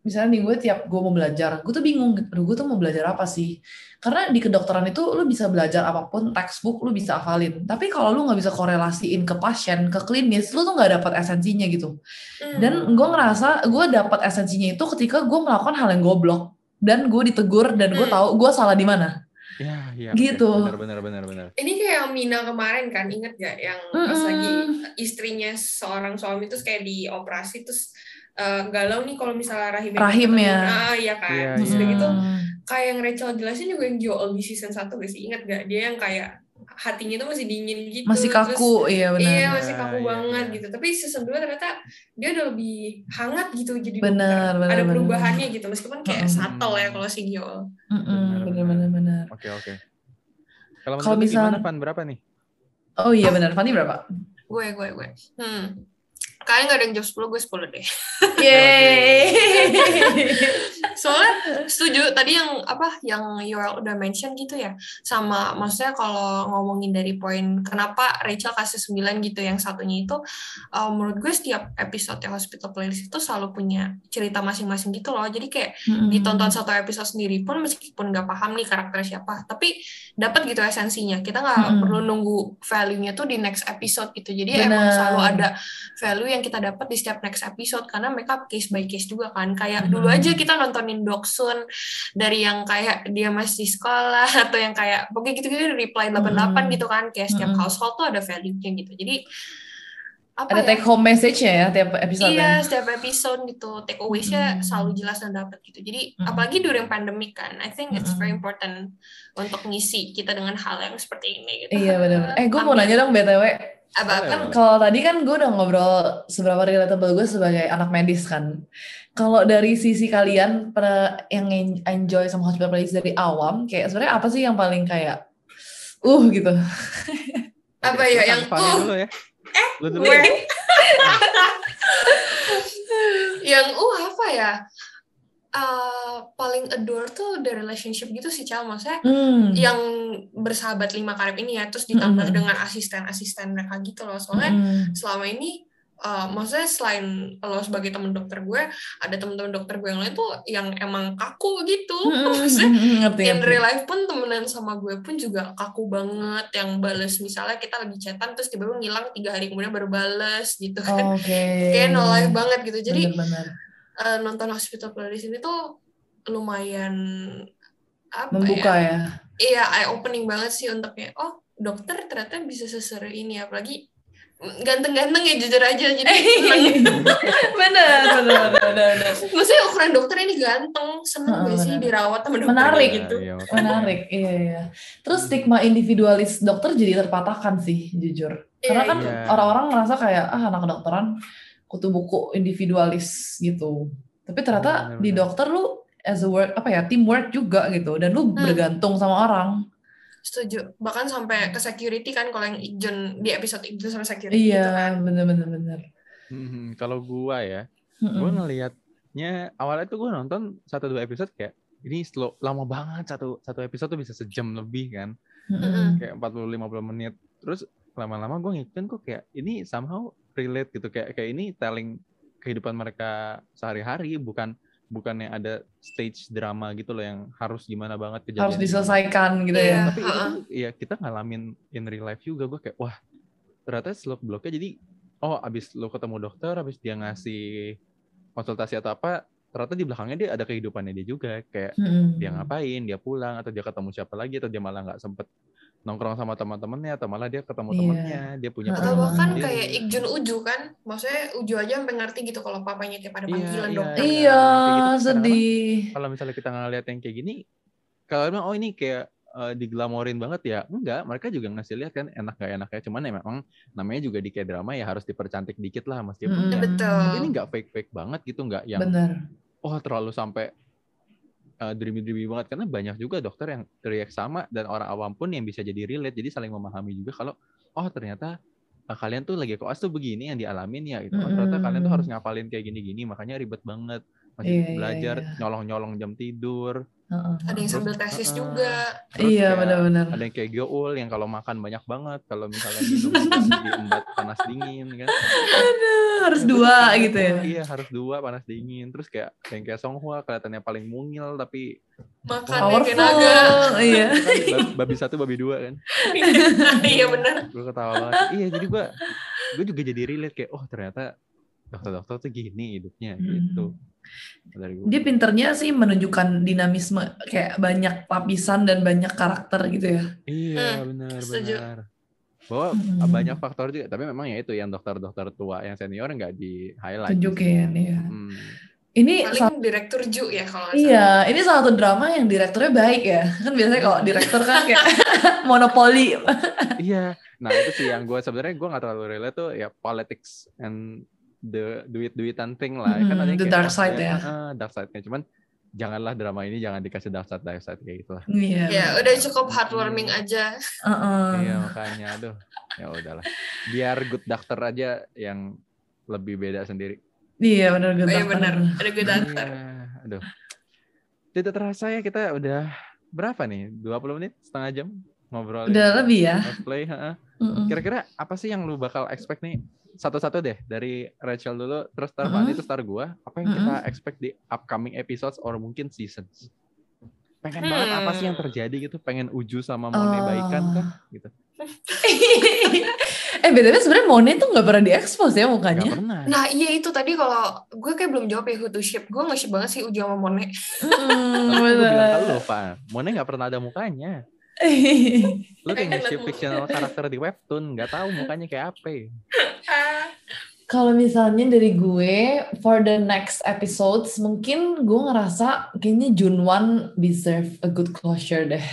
Speaker 2: misalnya nih gue tiap gue mau belajar, gue tuh bingung, aduh gue tuh mau belajar apa sih? Karena di kedokteran itu lu bisa belajar apa pun, textbook lu bisa hafalin. Tapi kalau lu nggak bisa korelasiin ke pasien, ke klinis, lu tuh nggak dapat esensinya gitu.
Speaker 1: Hmm.
Speaker 2: Dan gue ngerasa gue dapat esensinya itu ketika gue melakukan hal yang goblok dan gue ditegur dan gue
Speaker 1: Hmm.
Speaker 2: tahu gue salah di mana.
Speaker 3: ya ya
Speaker 2: Gitu.
Speaker 3: benar benar benar benar
Speaker 1: Ini kayak yang Mina kemarin kan, inget gak? Yang pas
Speaker 2: Mm-mm.
Speaker 1: lagi istrinya seorang suami terus kayak dioperasi terus eh, galau nih kalau misalnya rahimnya
Speaker 2: Rahimnya.
Speaker 1: Ah iya kan.
Speaker 3: Iya,
Speaker 1: terus udah
Speaker 3: iya.
Speaker 1: gitu
Speaker 2: Hmm.
Speaker 1: kayak yang Rachel jelasin juga yang Joel di season 1 gak sih? Ingat gak? Dia yang kayak hatinya tuh masih dingin gitu.
Speaker 2: masih
Speaker 1: terus-
Speaker 2: kaku, iya benar.
Speaker 1: Iya masih kaku
Speaker 3: Iya,
Speaker 1: banget
Speaker 3: iya.
Speaker 1: gitu. Tapi season 2 ternyata dia udah lebih hangat gitu jadi
Speaker 2: Benar, benar,
Speaker 1: Ada
Speaker 2: benar.
Speaker 1: perubahannya gitu meskipun kayak
Speaker 2: Mm-mm.
Speaker 1: subtle ya kalau si Joel.
Speaker 2: Mm-mm,
Speaker 3: Benar,
Speaker 2: benar benar benar.
Speaker 3: oke oke kalau
Speaker 2: Kalau
Speaker 3: menurut lu
Speaker 2: misal-
Speaker 3: gimana Pan berapa nih
Speaker 2: Oh iya benar. Fanny berapa?
Speaker 1: Gue gue gue. Hmm. Kalian gak ada yang jawab 10, gue 10 deh.
Speaker 2: Yeay.
Speaker 1: Soalnya setuju tadi yang apa yang Yoel udah mention gitu ya. Sama maksudnya kalau ngomongin dari poin kenapa Rachel kasih 9 gitu yang satunya itu uh, menurut gue setiap episode ya Hospital Playlist itu selalu punya cerita masing-masing gitu loh. Jadi kayak
Speaker 2: Mm-mm.
Speaker 1: ditonton satu episode sendiri pun meskipun nggak paham nih karakter siapa tapi dapat gitu esensinya kita nggak
Speaker 2: Mm-mm.
Speaker 1: perlu nunggu value-nya tuh di next episode gitu jadi emang
Speaker 2: Benar.
Speaker 1: selalu ada value yang kita dapat di setiap next episode karena mereka case by case juga kan kayak
Speaker 2: Mm-mm.
Speaker 1: dulu aja kita nontonin Doksun dari yang kayak dia masih sekolah atau yang kayak pokoknya gitu-gitu reply 88
Speaker 2: Mm-mm.
Speaker 1: gitu kan kayak setiap
Speaker 2: Mm-mm.
Speaker 1: household tuh ada value-nya gitu jadi apa
Speaker 2: Ada
Speaker 1: ya?
Speaker 2: take home message-nya ya tiap episode
Speaker 1: Iya, setiap episode gitu take away-nya
Speaker 2: Hmm.
Speaker 1: selalu jelas dan dapat gitu. Jadi
Speaker 2: Hmm.
Speaker 1: apalagi during pandemic kan, I think it's
Speaker 2: Hmm.
Speaker 1: very important untuk ngisi kita dengan hal yang seperti ini gitu.
Speaker 2: Iya benar. Eh gue mau nanya dong btw.
Speaker 1: Apa kan
Speaker 3: Boleh.
Speaker 2: Kalau tadi kan gue udah ngobrol seberapa relatable gue sebagai anak medis kan. Kalau dari sisi kalian pernah yang en- enjoy sama hospital playlist dari awam, kayak sebenarnya apa sih yang paling kayak uh gitu?
Speaker 1: apa ya yang uh
Speaker 3: dulu ya eh lu dulu
Speaker 1: gue
Speaker 3: ya.
Speaker 1: yang uh apa ya? Uh, paling adore tuh the relationship gitu sih Cal maksudnya
Speaker 2: Hmm.
Speaker 1: yang bersahabat lima karib ini ya terus ditambah
Speaker 2: Mm-mm.
Speaker 1: dengan asisten-asisten mereka gitu loh soalnya
Speaker 2: Mm-mm.
Speaker 1: selama ini uh, maksudnya selain lo sebagai temen dokter gue ada temen-temen dokter gue yang lain tuh yang emang kaku gitu
Speaker 2: Mm-mm.
Speaker 1: maksudnya
Speaker 2: Mm-mm. ngerti
Speaker 1: in real life pun temenan sama gue pun juga kaku banget yang bales misalnya kita lagi chatan terus tiba-tiba ngilang tiga hari kemudian baru bales gitu kan
Speaker 2: Oke.
Speaker 1: kayak no life banget gitu jadi
Speaker 2: Bener-bener.
Speaker 1: uh, nonton hospital playlist ini tuh lumayan apa
Speaker 2: membuka
Speaker 1: ya
Speaker 2: ya.
Speaker 1: iya eye opening banget sih untuk kayak oh dokter ternyata bisa seseru ini apalagi ganteng-ganteng ya jujur aja jadi seneng.
Speaker 2: bener, bener, bener, bener, bener.
Speaker 1: Maksudnya ukuran dokter ini ganteng, seneng gak sih dirawat sama dokter
Speaker 2: Menarik.
Speaker 1: gitu.
Speaker 3: Iya, makanya.
Speaker 2: Menarik, iya iya. Terus stigma individualis dokter jadi terpatahkan sih, jujur. Karena kan
Speaker 3: Iya.
Speaker 2: orang-orang ngerasa kayak ah anak kedokteran kutu buku individualis gitu. Tapi ternyata
Speaker 3: Benar,
Speaker 2: di dokter lu as a work apa ya teamwork juga gitu dan lu
Speaker 1: Hmm.
Speaker 2: bergantung sama orang.
Speaker 1: Setuju. Bahkan sampai ke security kan kalau yang Ijon di episode Ijon sama security gitu kan.
Speaker 2: Iya, bener-bener bener.
Speaker 3: Mhm, Kalau gua ya, gue
Speaker 2: Mm-mm.
Speaker 3: ngelihatnya awalnya tuh gue nonton satu dua episode kayak ini slow lama banget satu satu episode tuh bisa sejam lebih kan kayak 40-50 menit terus lama-lama gue ngikutin kok kayak ini somehow relate gitu kayak kayak ini telling kehidupan mereka sehari-hari bukan bukannya ada stage drama gitu loh yang harus gimana banget kejadian
Speaker 2: Harus diselesaikan gitu
Speaker 1: Iya.
Speaker 2: ya.
Speaker 3: tapi itu
Speaker 1: Ha-ha.
Speaker 3: tuh ya kita ngalamin in real life juga gue kayak wah ternyata slow blocknya jadi oh abis lo ketemu dokter abis dia ngasih konsultasi atau apa ternyata di belakangnya dia ada kehidupannya dia juga kayak
Speaker 2: Mm-mm.
Speaker 3: dia ngapain dia pulang atau dia ketemu siapa lagi atau dia malah nggak sempet nongkrong sama teman-temannya atau malah dia ketemu
Speaker 2: Iya.
Speaker 3: temannya dia punya
Speaker 2: Atau Hmm.
Speaker 1: bahkan kayak Ikjun Uju kan. Maksudnya Uju aja sampai ngerti gitu kalau papanya kayak pada
Speaker 3: Iya,
Speaker 1: panggilan
Speaker 3: iya,
Speaker 1: dokter.
Speaker 2: Iya,
Speaker 3: Kayak gitu kadang-kadang
Speaker 2: sedih.
Speaker 3: kalau misalnya kita ngeliat yang kayak gini kalau emang oh ini kayak eh, diglamorin banget ya enggak mereka juga ngasih lihat kan enak gak enaknya cuman ya memang namanya juga di kayak drama ya harus dipercantik dikit lah meskipun
Speaker 2: Mm-mm.
Speaker 3: ya,
Speaker 1: Betul.
Speaker 3: ini nggak fake fake banget gitu nggak yang
Speaker 2: Bener.
Speaker 3: oh terlalu sampai uh, dreamy-dreamy banget. Karena banyak juga dokter yang teriak sama dan orang awam pun yang bisa jadi relate. Jadi saling memahami juga kalau oh ternyata uh, kalian tuh lagi koas tuh begini yang dialamin ya gitu. Oh, ternyata kalian tuh
Speaker 2: Mm-mm.
Speaker 3: harus ngapalin kayak gini-gini makanya ribet banget masih
Speaker 2: Iya, iya,
Speaker 3: belajar
Speaker 2: iya.
Speaker 3: nyolong-nyolong jam tidur
Speaker 2: Heeh.
Speaker 1: Ada yang sambil
Speaker 3: Terus,
Speaker 1: tesis
Speaker 3: uh-uh.
Speaker 1: juga.
Speaker 3: Terus
Speaker 2: Iya, benar-benar.
Speaker 3: ada yang kayak Gyoul yang kalau makan banyak banget kalau misalnya minum terus diembat panas dingin kan
Speaker 2: Aduh, harus
Speaker 3: Terus
Speaker 2: dua
Speaker 3: kayak,
Speaker 2: gitu ya.
Speaker 3: iya harus dua panas dingin terus kayak yang kayak Songhua kelihatannya paling mungil tapi
Speaker 1: Makannya kayak
Speaker 2: Powerful.
Speaker 1: naga.
Speaker 2: Iya.
Speaker 3: Bab- babi satu babi dua kan
Speaker 1: Iya benar.
Speaker 3: gue ketawa banget iya jadi gue gue juga jadi relate kayak oh ternyata dokter-dokter tuh gini hidupnya gitu dari gue
Speaker 2: Dia pinternya sih menunjukkan dinamisme kayak banyak lapisan dan banyak karakter gitu ya.
Speaker 3: iya
Speaker 1: Hmm,
Speaker 3: benar
Speaker 1: setuju.
Speaker 3: benar bahwa
Speaker 2: Hmm.
Speaker 3: banyak faktor juga tapi memang ya itu yang dokter-dokter tua yang senior nggak di highlight
Speaker 2: Tunjukin ya.
Speaker 3: Hmm.
Speaker 2: Ini
Speaker 1: Paling direktur Ju ya kalau salah.
Speaker 2: iya, ini salah satu drama yang direkturnya baik ya. Kan biasanya kalau direktur kan kayak monopoli.
Speaker 3: iya nah itu sih yang gue sebenarnya gue nggak terlalu relate tuh ya politics and the duit-duitan thing lah kan
Speaker 2: Mm-mm,
Speaker 3: ada yang
Speaker 2: the
Speaker 3: kayak,
Speaker 2: dark side ya.
Speaker 3: ah, dark side-nya cuman janganlah drama ini jangan dikasih dark side dark side kayak gitu lah
Speaker 2: Iya.
Speaker 1: Ya udah cukup heartwarming aja.
Speaker 2: Heeh.
Speaker 3: Iya makanya aduh ya udahlah biar good doctor aja yang lebih beda sendiri.
Speaker 2: Iya benar
Speaker 1: Oh, iya
Speaker 2: benar.
Speaker 1: benar. Ada dantar.
Speaker 3: Iya, aduh. Tidak terasa ya kita udah berapa nih? 20 menit, setengah jam ngobrol.
Speaker 2: Udah lebih ya.
Speaker 3: Cosplay, heeh.
Speaker 2: Mm-mm.
Speaker 3: Kira-kira apa sih yang lu bakal expect nih? Satu-satu deh dari Rachel dulu, terus tar
Speaker 2: Mm-mm.
Speaker 3: Fani, terus tar gua. Apa yang kita expect di upcoming episodes or mungkin seasons? Pengen banget apa sih yang
Speaker 1: Hmm.
Speaker 3: terjadi gitu? Pengen Uju sama Mone
Speaker 2: Oh.
Speaker 3: baikan kan? Gitu.
Speaker 2: eh btw sebenarnya Monet tuh nggak pernah diekspos ya
Speaker 3: Gak
Speaker 2: mukanya.
Speaker 3: pernah.
Speaker 1: Nah iya itu tadi kalau gue kayak belum jawab ya who to ship. Gue nge-ship banget sih Uju sama Mone.
Speaker 2: Mm,
Speaker 3: Tapi gue bilang ke
Speaker 2: bener.
Speaker 3: lu, Pak. Mone gak pernah ada mukanya. Lu kayak
Speaker 1: liat
Speaker 3: fictional karakter di webtoon. Gak tahu mukanya kayak apa.
Speaker 2: Kalau misalnya dari gue for the next episodes mungkin gue ngerasa kayaknya Junwan deserve a good closure deh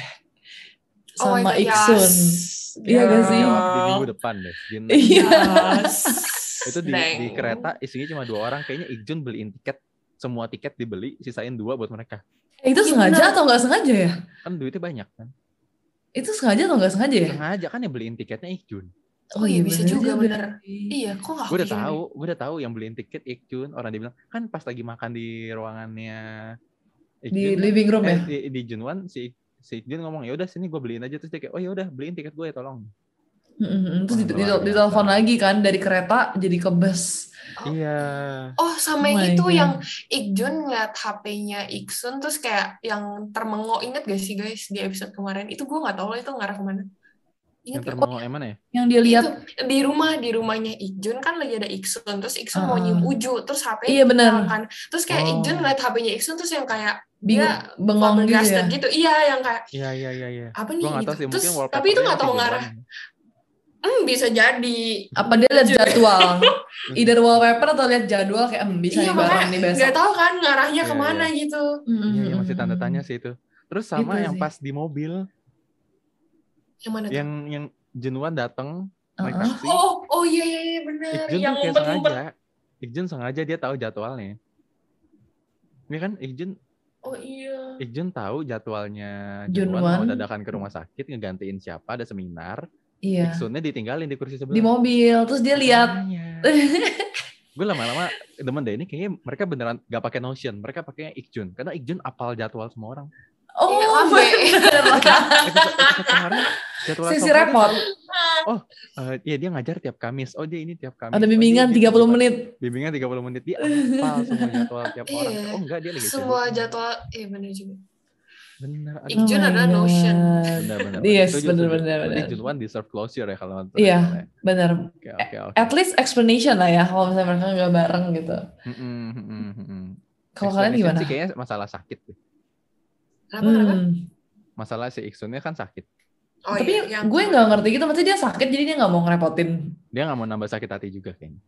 Speaker 1: Oh
Speaker 2: sama
Speaker 1: God,
Speaker 2: Iksun.
Speaker 1: yes.
Speaker 2: Iya gak sih?
Speaker 3: Di minggu depan deh.
Speaker 2: Iya.
Speaker 1: Yes.
Speaker 3: Itu di,
Speaker 1: Dang.
Speaker 3: di kereta isinya cuma dua orang. Kayaknya Ikjun beliin tiket. Semua tiket dibeli, sisain dua buat mereka.
Speaker 2: Eh, itu
Speaker 1: Iya,
Speaker 2: sengaja atau nggak sengaja ya?
Speaker 3: Kan duitnya banyak kan.
Speaker 2: Itu sengaja atau nggak sengaja ya?
Speaker 3: Sengaja kan yang beliin tiketnya Ikjun.
Speaker 1: Oh iya, bisa juga, bener. Iya, kok gak
Speaker 3: Gue udah
Speaker 1: kepikiran
Speaker 3: tahu, gue udah tahu yang beliin tiket Ikjun. Orang dia bilang, kan pas lagi makan di ruangannya
Speaker 2: Di
Speaker 3: Ikjun,
Speaker 2: living room
Speaker 3: eh,
Speaker 2: ya?
Speaker 3: di, di Junwan si si Ikjun ngomong ya udah sini gue beliin aja terus dia kayak oh ya udah beliin tiket gue ya tolong.
Speaker 2: Mm-mm. Terus di- di-
Speaker 3: biasa.
Speaker 2: ditelepon lagi kan dari kereta jadi ke bus.
Speaker 1: Oh.
Speaker 3: Iya.
Speaker 1: Oh sama
Speaker 2: Oh
Speaker 1: yang itu
Speaker 2: God.
Speaker 1: yang Ikjun ngeliat HP-nya Iksun terus kayak yang termengok inget gak sih guys di episode kemarin itu gue nggak tahu lah itu ngarah ke mana
Speaker 3: Yang
Speaker 1: Ingat gak?
Speaker 3: termengok yang mana ya?
Speaker 2: Yang dia lihat
Speaker 1: Itu di rumah di rumahnya Ikjun kan lagi ada Iksun terus Iksun mau
Speaker 2: Ah.
Speaker 1: nyium Uju terus HP
Speaker 2: Iya, benar.
Speaker 1: kan terus kayak
Speaker 3: Oh.
Speaker 1: Ikjun ngeliat HP-nya Iksun terus yang kayak
Speaker 2: bingung,
Speaker 1: dia
Speaker 2: bengong gitu ya.
Speaker 1: gitu iya yang kayak
Speaker 3: Iya iya iya iya.
Speaker 1: apa nih gitu
Speaker 3: sih
Speaker 1: terus tapi itu nggak tahu ngarah Hmm, bisa jadi.
Speaker 2: Apa dia lihat jadwal? Either wallpaper atau lihat jadwal kayak hmm, bisa
Speaker 1: iya,
Speaker 2: nih bareng nih besok.
Speaker 1: nggak tahu kan ngarahnya
Speaker 3: Iya,
Speaker 1: ke mana gitu.
Speaker 2: Mm,
Speaker 3: Iya,
Speaker 2: mm,
Speaker 3: iya, masih
Speaker 2: mm,
Speaker 3: tanda tanya sih itu. Terus sama
Speaker 2: Gitu
Speaker 3: yang
Speaker 2: sih.
Speaker 3: pas di mobil,
Speaker 1: Yang mana tuh?
Speaker 3: yang yang Jenuan datang naik
Speaker 2: Uh-uh.
Speaker 3: taksi.
Speaker 1: Oh, oh iya iya iya benar.
Speaker 3: Ikjun
Speaker 1: Yang
Speaker 3: tuh kayak sengaja. Ikjun sengaja dia tahu jadwalnya. Ini kan Ikjun
Speaker 1: Oh iya.
Speaker 3: Ikjun tahu jadwalnya
Speaker 2: Junwan.
Speaker 3: Junwan mau dadakan ke rumah sakit ngegantiin siapa ada seminar.
Speaker 2: Iya.
Speaker 3: Iksunnya ditinggalin di kursi sebelah.
Speaker 2: Di mobil, terus dia lihat
Speaker 3: gue lama-lama demen deh ini kayaknya mereka beneran gak pakai Notion, mereka pakainya Ikjun karena Ikjun apal jadwal semua orang.
Speaker 2: Oh,
Speaker 1: Iya,
Speaker 3: kemarin jadwal
Speaker 2: Sesi
Speaker 3: Sofra
Speaker 2: repot.
Speaker 3: tuh, eh, iya dia ngajar tiap Kamis. Oh dia ini tiap Kamis.
Speaker 2: Ada
Speaker 3: Oh,
Speaker 2: bimbingan
Speaker 3: ini
Speaker 2: 30
Speaker 3: tiap-
Speaker 2: menit.
Speaker 3: Bimbingan 30 menit dia apal semua jadwal tiap
Speaker 1: Iya.
Speaker 3: orang. Oh enggak dia lagi
Speaker 1: Semua jadwal, iya benar juga.
Speaker 3: Bener.
Speaker 1: Ikjun
Speaker 2: Oh
Speaker 1: adalah Notion.
Speaker 2: God.
Speaker 3: Bener, bener,
Speaker 2: Yes,
Speaker 3: setuju.
Speaker 2: bener,
Speaker 3: Berarti
Speaker 2: bener.
Speaker 3: Junwan deserve closure ya kalau nonton.
Speaker 2: Iya.
Speaker 3: Oke, oke.
Speaker 2: At least explanation lah ya, kalau misalnya mereka nggak bareng gitu.
Speaker 3: Mm-mm.
Speaker 2: Kalau kalian gimana?
Speaker 3: sih kayaknya masalah sakit.
Speaker 1: Kenapa kenapa?
Speaker 2: Hmm.
Speaker 3: Masalah si Iksunnya kan sakit.
Speaker 1: Oh
Speaker 2: Tapi
Speaker 1: iya, yang
Speaker 2: gue nggak ngerti gitu, maksudnya dia sakit jadi dia nggak mau ngerepotin.
Speaker 3: Dia nggak mau nambah sakit hati juga kayaknya.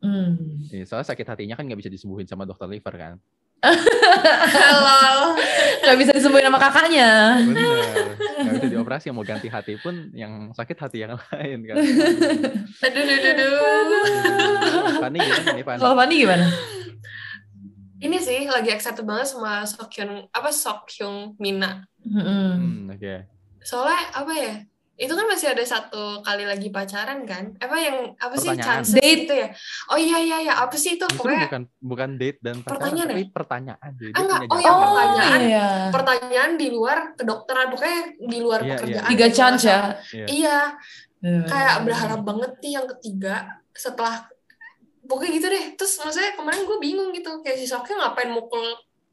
Speaker 2: Hmm.
Speaker 3: Iya, soalnya sakit hatinya kan nggak bisa disembuhin sama dokter liver kan.
Speaker 1: Halo.
Speaker 2: Gak bisa disembuhin sama kakaknya.
Speaker 3: Bener. Nggak bisa dioperasi mau ganti hati pun yang sakit hati yang lain kan.
Speaker 1: Aduh, aduh, aduh, aduh.
Speaker 3: Fani gimana nih Fani?
Speaker 2: Kalau Fani gimana?
Speaker 1: Ini sih lagi excited banget sama Sokyun apa Sokyung Mina.
Speaker 2: Hmm.
Speaker 3: Hmm, oke.
Speaker 1: Soalnya apa ya? Itu kan masih ada satu kali lagi pacaran kan? Apa yang apa sih
Speaker 3: Pertanyaan.
Speaker 1: chance
Speaker 2: Date.
Speaker 1: itu ya? Oh iya iya iya, apa sih itu?
Speaker 3: Justru
Speaker 1: Pokoknya
Speaker 3: bukan bukan date dan pacaran,
Speaker 1: Pertanyaan
Speaker 3: tapi
Speaker 1: ya?
Speaker 3: pertanyaan. Jadi
Speaker 1: Ah, enggak. Oh, yang
Speaker 3: jawaban.
Speaker 1: pertanyaan.
Speaker 2: iya.
Speaker 1: pertanyaan di luar kedokteran pokoknya di luar
Speaker 3: Iya,
Speaker 1: pekerjaan.
Speaker 2: Tiga
Speaker 1: gitu,
Speaker 2: chance ya.
Speaker 3: Iya.
Speaker 1: Iya,
Speaker 2: Bener-bener.
Speaker 1: kayak berharap banget nih yang ketiga setelah pokoknya gitu deh. Terus maksudnya kemarin gue bingung gitu, kayak si Sokyo ngapain mukul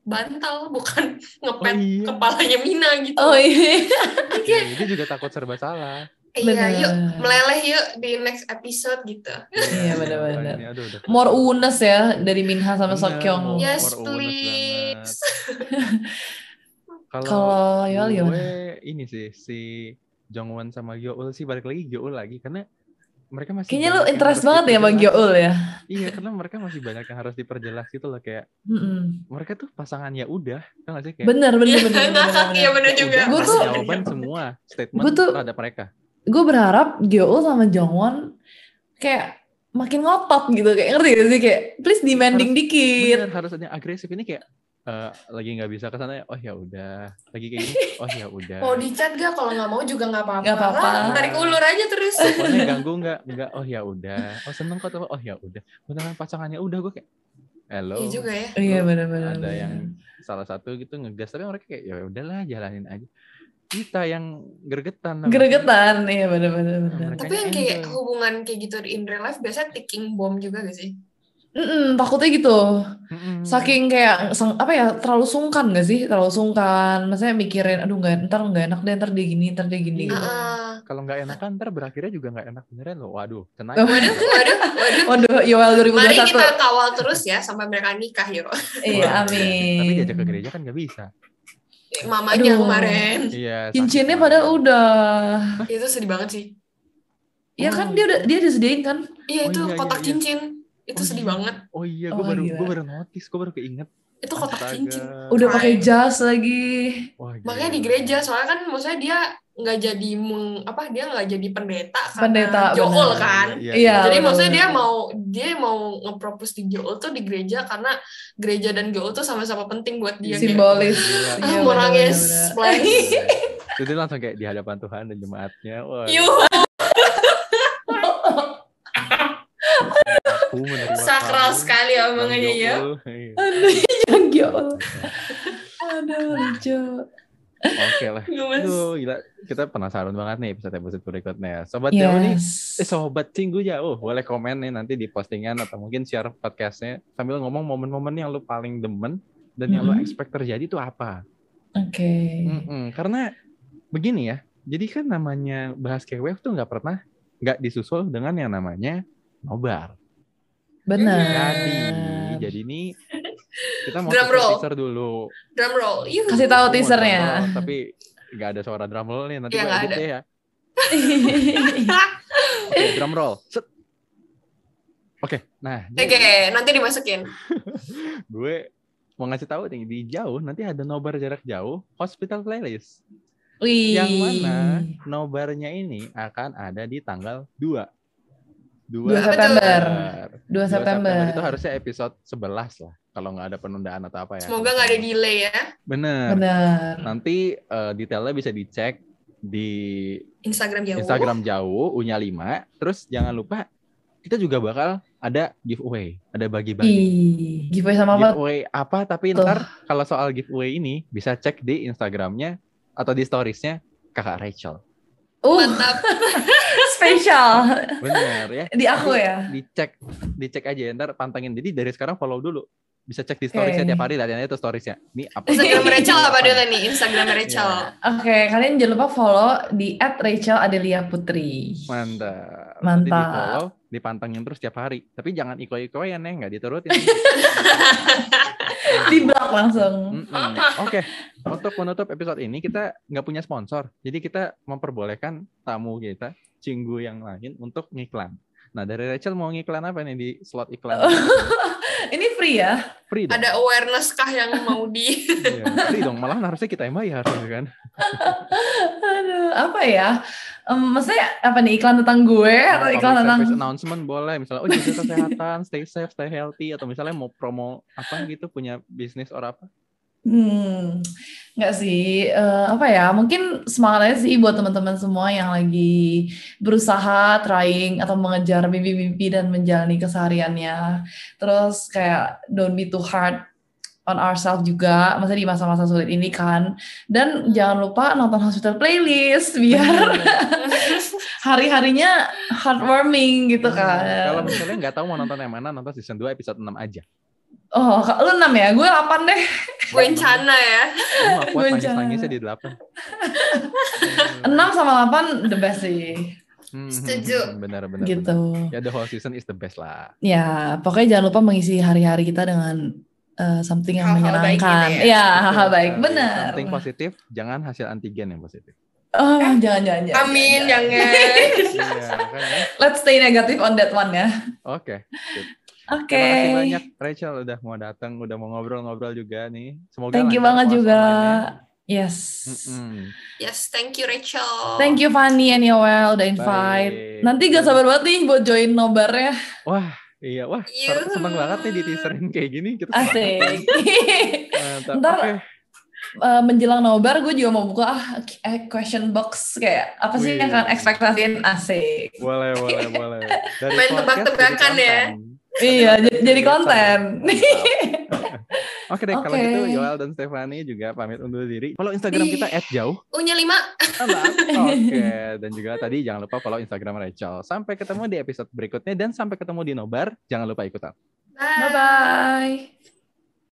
Speaker 1: bantal bukan ngepet
Speaker 3: Oh, iya.
Speaker 1: kepalanya Mina gitu.
Speaker 2: Oh iya.
Speaker 3: Iya, dia juga takut serba salah.
Speaker 1: Iya,
Speaker 2: Bener.
Speaker 1: yuk meleleh yuk di next episode gitu.
Speaker 2: Iya,
Speaker 3: Aduh, udah.
Speaker 2: More unes ya dari Minha sama
Speaker 3: Bener,
Speaker 2: Sokyong.
Speaker 1: Yes, please.
Speaker 3: Kalau gue
Speaker 2: gimana?
Speaker 3: ini sih si Jongwon sama Gyeol sih balik lagi Gyeol lagi karena mereka masih
Speaker 2: Kayaknya lu interest
Speaker 3: harus
Speaker 2: banget ya sama. Gyeol ya.
Speaker 3: Iya, karena mereka masih banyak yang harus diperjelas gitu loh kayak
Speaker 2: Mm-mm.
Speaker 3: mereka tuh pasangan ya udah, gak sih kayak
Speaker 2: Bener, bener, bener,
Speaker 1: iya
Speaker 2: bener.
Speaker 3: ya
Speaker 1: juga.
Speaker 3: kasih
Speaker 2: tuh-
Speaker 3: jawaban semua statement
Speaker 2: Gua tuh-
Speaker 3: terhadap mereka.
Speaker 2: Gue berharap Gyeol sama Jongwon kayak makin ngotot gitu. Kayak ngerti gak sih? Kayak please demanding dikit.
Speaker 3: Bener, harus ada yang agresif ini kayak eh, lagi nggak bisa ke sana ya, oh ya udah. Lagi kayak gini, oh ya udah.
Speaker 1: Mau di chat gak? Kalau nggak mau juga nggak apa-apa.
Speaker 2: Nggak apa-apa.
Speaker 1: Lah, Tarik ulur aja terus.
Speaker 3: Teleponnya ganggu nggak? Nggak, oh ya udah. Oh seneng kok oh ya udah. Beneran pasangannya udah gue kayak hello.
Speaker 1: Iya juga ya.
Speaker 2: Iya bener-bener.
Speaker 3: ada yang salah satu gitu ngegas tapi mereka kayak ya udahlah jalanin aja kita yang gregetan
Speaker 2: Gregetan, iya bener-bener. bener.
Speaker 3: Mereka
Speaker 1: Tapi yang kayak
Speaker 3: enjoy.
Speaker 1: hubungan kayak gitu in real life biasanya ticking bomb juga gak sih?
Speaker 2: Mm-mm, takutnya gitu.
Speaker 3: Mm-mm.
Speaker 2: Saking kayak apa ya terlalu sungkan gak sih? Terlalu sungkan. Maksudnya mikirin, aduh nggak ntar nggak enak deh ntar dia gini ntar dia gini.
Speaker 3: Iya.
Speaker 2: gitu.
Speaker 1: Ah,
Speaker 3: kalau nggak enakan ntar berakhirnya juga nggak enak beneran loh waduh tenang
Speaker 2: Oh,
Speaker 1: waduh, waduh, waduh.
Speaker 2: Waduh, Yoel
Speaker 1: Mari
Speaker 2: 2021.
Speaker 1: kita kawal terus ya sampai mereka nikah yuk.
Speaker 2: Iya,
Speaker 3: tapi
Speaker 2: amin.
Speaker 3: diajak ke gereja kan nggak bisa
Speaker 1: Mamanya
Speaker 2: Aduh.
Speaker 1: kemarin.
Speaker 3: iya
Speaker 2: Cincinnya padahal
Speaker 3: banget.
Speaker 2: udah.
Speaker 1: Itu sedih banget sih.
Speaker 2: Ya kan dia udah dia disediain kan?
Speaker 1: Iya
Speaker 3: Oh,
Speaker 1: itu
Speaker 3: iya, iya,
Speaker 1: kotak
Speaker 3: iya.
Speaker 1: cincin. Itu
Speaker 3: Oh,
Speaker 1: sedih
Speaker 3: iya.
Speaker 1: banget.
Speaker 3: oh iya gue
Speaker 2: Oh,
Speaker 3: baru
Speaker 2: gila.
Speaker 3: gue baru notice gue baru keinget
Speaker 1: Itu kotak
Speaker 3: Astaga.
Speaker 1: cincin.
Speaker 2: Udah pakai jas lagi.
Speaker 3: Wah, gila.
Speaker 1: Makanya di gereja soalnya kan maksudnya dia nggak jadi meng, apa dia nggak jadi pendeta karena
Speaker 2: Pendeta,
Speaker 1: Joel
Speaker 2: benar.
Speaker 1: kan.
Speaker 2: Iya,
Speaker 1: Jadi
Speaker 2: benar,
Speaker 1: maksudnya dia mau dia mau nge-propose di Joel tuh di gereja karena gereja dan Joel tuh sama-sama penting buat dia.
Speaker 2: Simbolis.
Speaker 1: Ah,
Speaker 2: Iya,
Speaker 1: mau nangis.
Speaker 3: Jadi langsung kayak di hadapan Tuhan dan jemaatnya wah aku menerima
Speaker 1: sakral
Speaker 3: kamu,
Speaker 1: sekali omongannya ya.
Speaker 3: Iya.
Speaker 2: Aduh, yang Yoel. Aduh, lucu.
Speaker 3: Oke lah. Aduh, gila. Kita penasaran banget nih episode-episode berikutnya. Sobat jauh nih,
Speaker 2: Yes.
Speaker 3: eh sobat cinggu jauh, boleh komen nih nanti di postingan atau mungkin share podcastnya sambil ngomong momen-momen yang lu paling demen dan yang lu
Speaker 2: Mhm.
Speaker 3: expect terjadi itu apa?
Speaker 2: Oke.
Speaker 3: Mm-mm. Karena begini ya, jadi kan namanya bahas K-Wave tuh nggak pernah nggak disusul dengan yang namanya nobar.
Speaker 2: Benar.
Speaker 3: Jadi, jadi ini kita mau
Speaker 1: Drum
Speaker 3: kasih
Speaker 1: roll.
Speaker 3: teaser dulu.
Speaker 1: Drum roll. Yuh.
Speaker 2: Kasih tahu teasernya.
Speaker 3: tapi nggak ada suara drum roll nih nanti
Speaker 1: Iya, nggak
Speaker 3: edit
Speaker 1: ada.
Speaker 3: deh ya. Oke, drum roll. Set. Oke, nah
Speaker 1: Oke,
Speaker 3: jadi
Speaker 1: nanti dimasukin.
Speaker 3: gue mau ngasih tahu nih di jauh nanti ada nobar jarak jauh hospital playlist.
Speaker 2: Wih.
Speaker 3: Yang mana nobarnya ini akan ada di tanggal 2. 2
Speaker 2: 2
Speaker 1: Apa tuh?
Speaker 2: September. 2
Speaker 3: 2
Speaker 2: September.
Speaker 3: Itu harusnya episode 11 lah. Kalau nggak ada penundaan atau apa ya.
Speaker 1: Semoga nggak ada delay ya.
Speaker 3: Bener.
Speaker 2: Benar.
Speaker 3: Nanti eh, detailnya bisa dicek di
Speaker 1: Instagram jauh.
Speaker 3: Instagram jauh U-nya 5. Terus jangan lupa kita juga bakal ada giveaway, ada bagi-bagi.
Speaker 2: Ih, giveaway sama apa?
Speaker 3: Giveaway apa tapi
Speaker 2: Tuh.
Speaker 3: ntar kalau soal giveaway ini bisa cek di Instagramnya atau di storiesnya kakak Rachel.
Speaker 2: Uh,
Speaker 1: Mantap.
Speaker 2: spesial.
Speaker 3: Bener ya.
Speaker 2: Di aku ya.
Speaker 3: Dicek, dicek aja ntar pantengin. Jadi dari sekarang follow dulu. Bisa cek di storiesnya
Speaker 2: Oke.
Speaker 3: tiap hari lihat itu storiesnya. Ini apa?
Speaker 1: Instagram Rachel apa dulu nih? Instagram Rachel.
Speaker 3: Iya.
Speaker 2: Oke, kalian jangan lupa follow di @rachel_adelia putri.
Speaker 3: Mantap. Nanti
Speaker 2: Mantap.
Speaker 3: di follow, dipantengin terus tiap hari. Tapi jangan iko-ikoyan ya, nggak diturutin.
Speaker 2: Di blog langsung.
Speaker 3: Mm-mm. Oke, untuk menutup episode ini kita nggak punya sponsor, jadi kita memperbolehkan tamu kita, Cinggu yang lain untuk ngiklan. Nah dari Rachel mau ngiklan apa nih di slot iklan?
Speaker 2: Ini free ya?
Speaker 3: Free dong.
Speaker 1: Ada awareness kah yang mau di
Speaker 3: Iya, free dong. Malah harusnya kita yang bayar gitu kan.
Speaker 2: Aduh, apa ya? Em, maksudnya apa nih iklan tentang gue atau
Speaker 3: Mau
Speaker 2: iklan tentang
Speaker 3: announcement boleh, misalnya oh jaga kesehatan, stay safe, stay healthy, atau misalnya mau promo apa gitu punya bisnis or apa?
Speaker 2: Hmm, nggak sih, Eh, apa ya? Mungkin semangat aja sih buat teman-teman semua yang lagi berusaha, trying atau mengejar mimpi-mimpi dan menjalani kesehariannya. Terus kayak don't be too hard on ourselves juga, masa di masa-masa sulit ini kan. Dan jangan lupa nonton hospital playlist biar hari-harinya heartwarming gitu
Speaker 3: Kalau
Speaker 2: kan.
Speaker 3: misalnya nggak tahu mau nonton yang mana, nonton season 2 episode 6 aja.
Speaker 2: Oh, lu 6 ya? Gue 8 deh.
Speaker 1: Rencana ya?
Speaker 3: Lu nggak kuat
Speaker 2: Gue
Speaker 3: nangis-nangisnya di 8.
Speaker 2: 6 sama 8 the best sih.
Speaker 3: Hmm,
Speaker 1: Setuju.
Speaker 3: Benar benar.
Speaker 2: Gitu.
Speaker 3: benar. Ya the whole season is the best lah.
Speaker 2: Ya, pokoknya jangan lupa mengisi hari-hari kita dengan eh, something yang
Speaker 1: Hal-hal baik
Speaker 2: menyenangkan.
Speaker 1: gitu ya.
Speaker 2: ya, hal-hal
Speaker 3: Betul
Speaker 2: baik. Benar.
Speaker 3: Something positif, jangan hasil antigen yang positif.
Speaker 2: Oh, jangan, jangan, jangan.
Speaker 1: Amin,
Speaker 2: jangan.
Speaker 1: jangan.
Speaker 3: Iya, kan ya?
Speaker 2: Let's stay negative on that one ya.
Speaker 3: Oke.
Speaker 2: Oke.
Speaker 3: Terima kasih banyak Rachel udah mau datang, udah mau ngobrol-ngobrol juga nih. Semoga
Speaker 2: Thank you banget juga.
Speaker 3: online-nya.
Speaker 2: Yes.
Speaker 3: Mm-mm.
Speaker 1: Yes, thank you Rachel.
Speaker 2: Thank you Fanny and Yoel udah invite.
Speaker 3: Baik.
Speaker 2: Nanti gak sabar banget nih buat join nobarnya.
Speaker 3: Wah, iya wah,
Speaker 1: Yuhu.
Speaker 3: seneng banget nih di teaserin kayak gini. Kita
Speaker 2: Asik.
Speaker 3: Mantap.
Speaker 2: Ntar
Speaker 3: Oke.
Speaker 2: eh, menjelang nobar gue juga mau buka ah, eh, question box kayak apa sih
Speaker 3: Wih.
Speaker 2: yang kalian ekspektasiin asik.
Speaker 3: Boleh, boleh, boleh. Dari
Speaker 1: Main tebak-tebakan ya.
Speaker 3: Konten.
Speaker 2: iya, jadi, jadi konten.
Speaker 3: Mantap. Oke deh, kalau
Speaker 2: Oke.
Speaker 3: gitu Yoel dan Stefani juga pamit undur diri. Follow Instagram kita @jauh.
Speaker 1: U-nya 5.
Speaker 3: Oke, dan juga tadi jangan lupa follow Instagram Rachel. Sampai ketemu di episode berikutnya dan sampai ketemu di Nobar. Jangan lupa ikutan.
Speaker 2: Bye bye.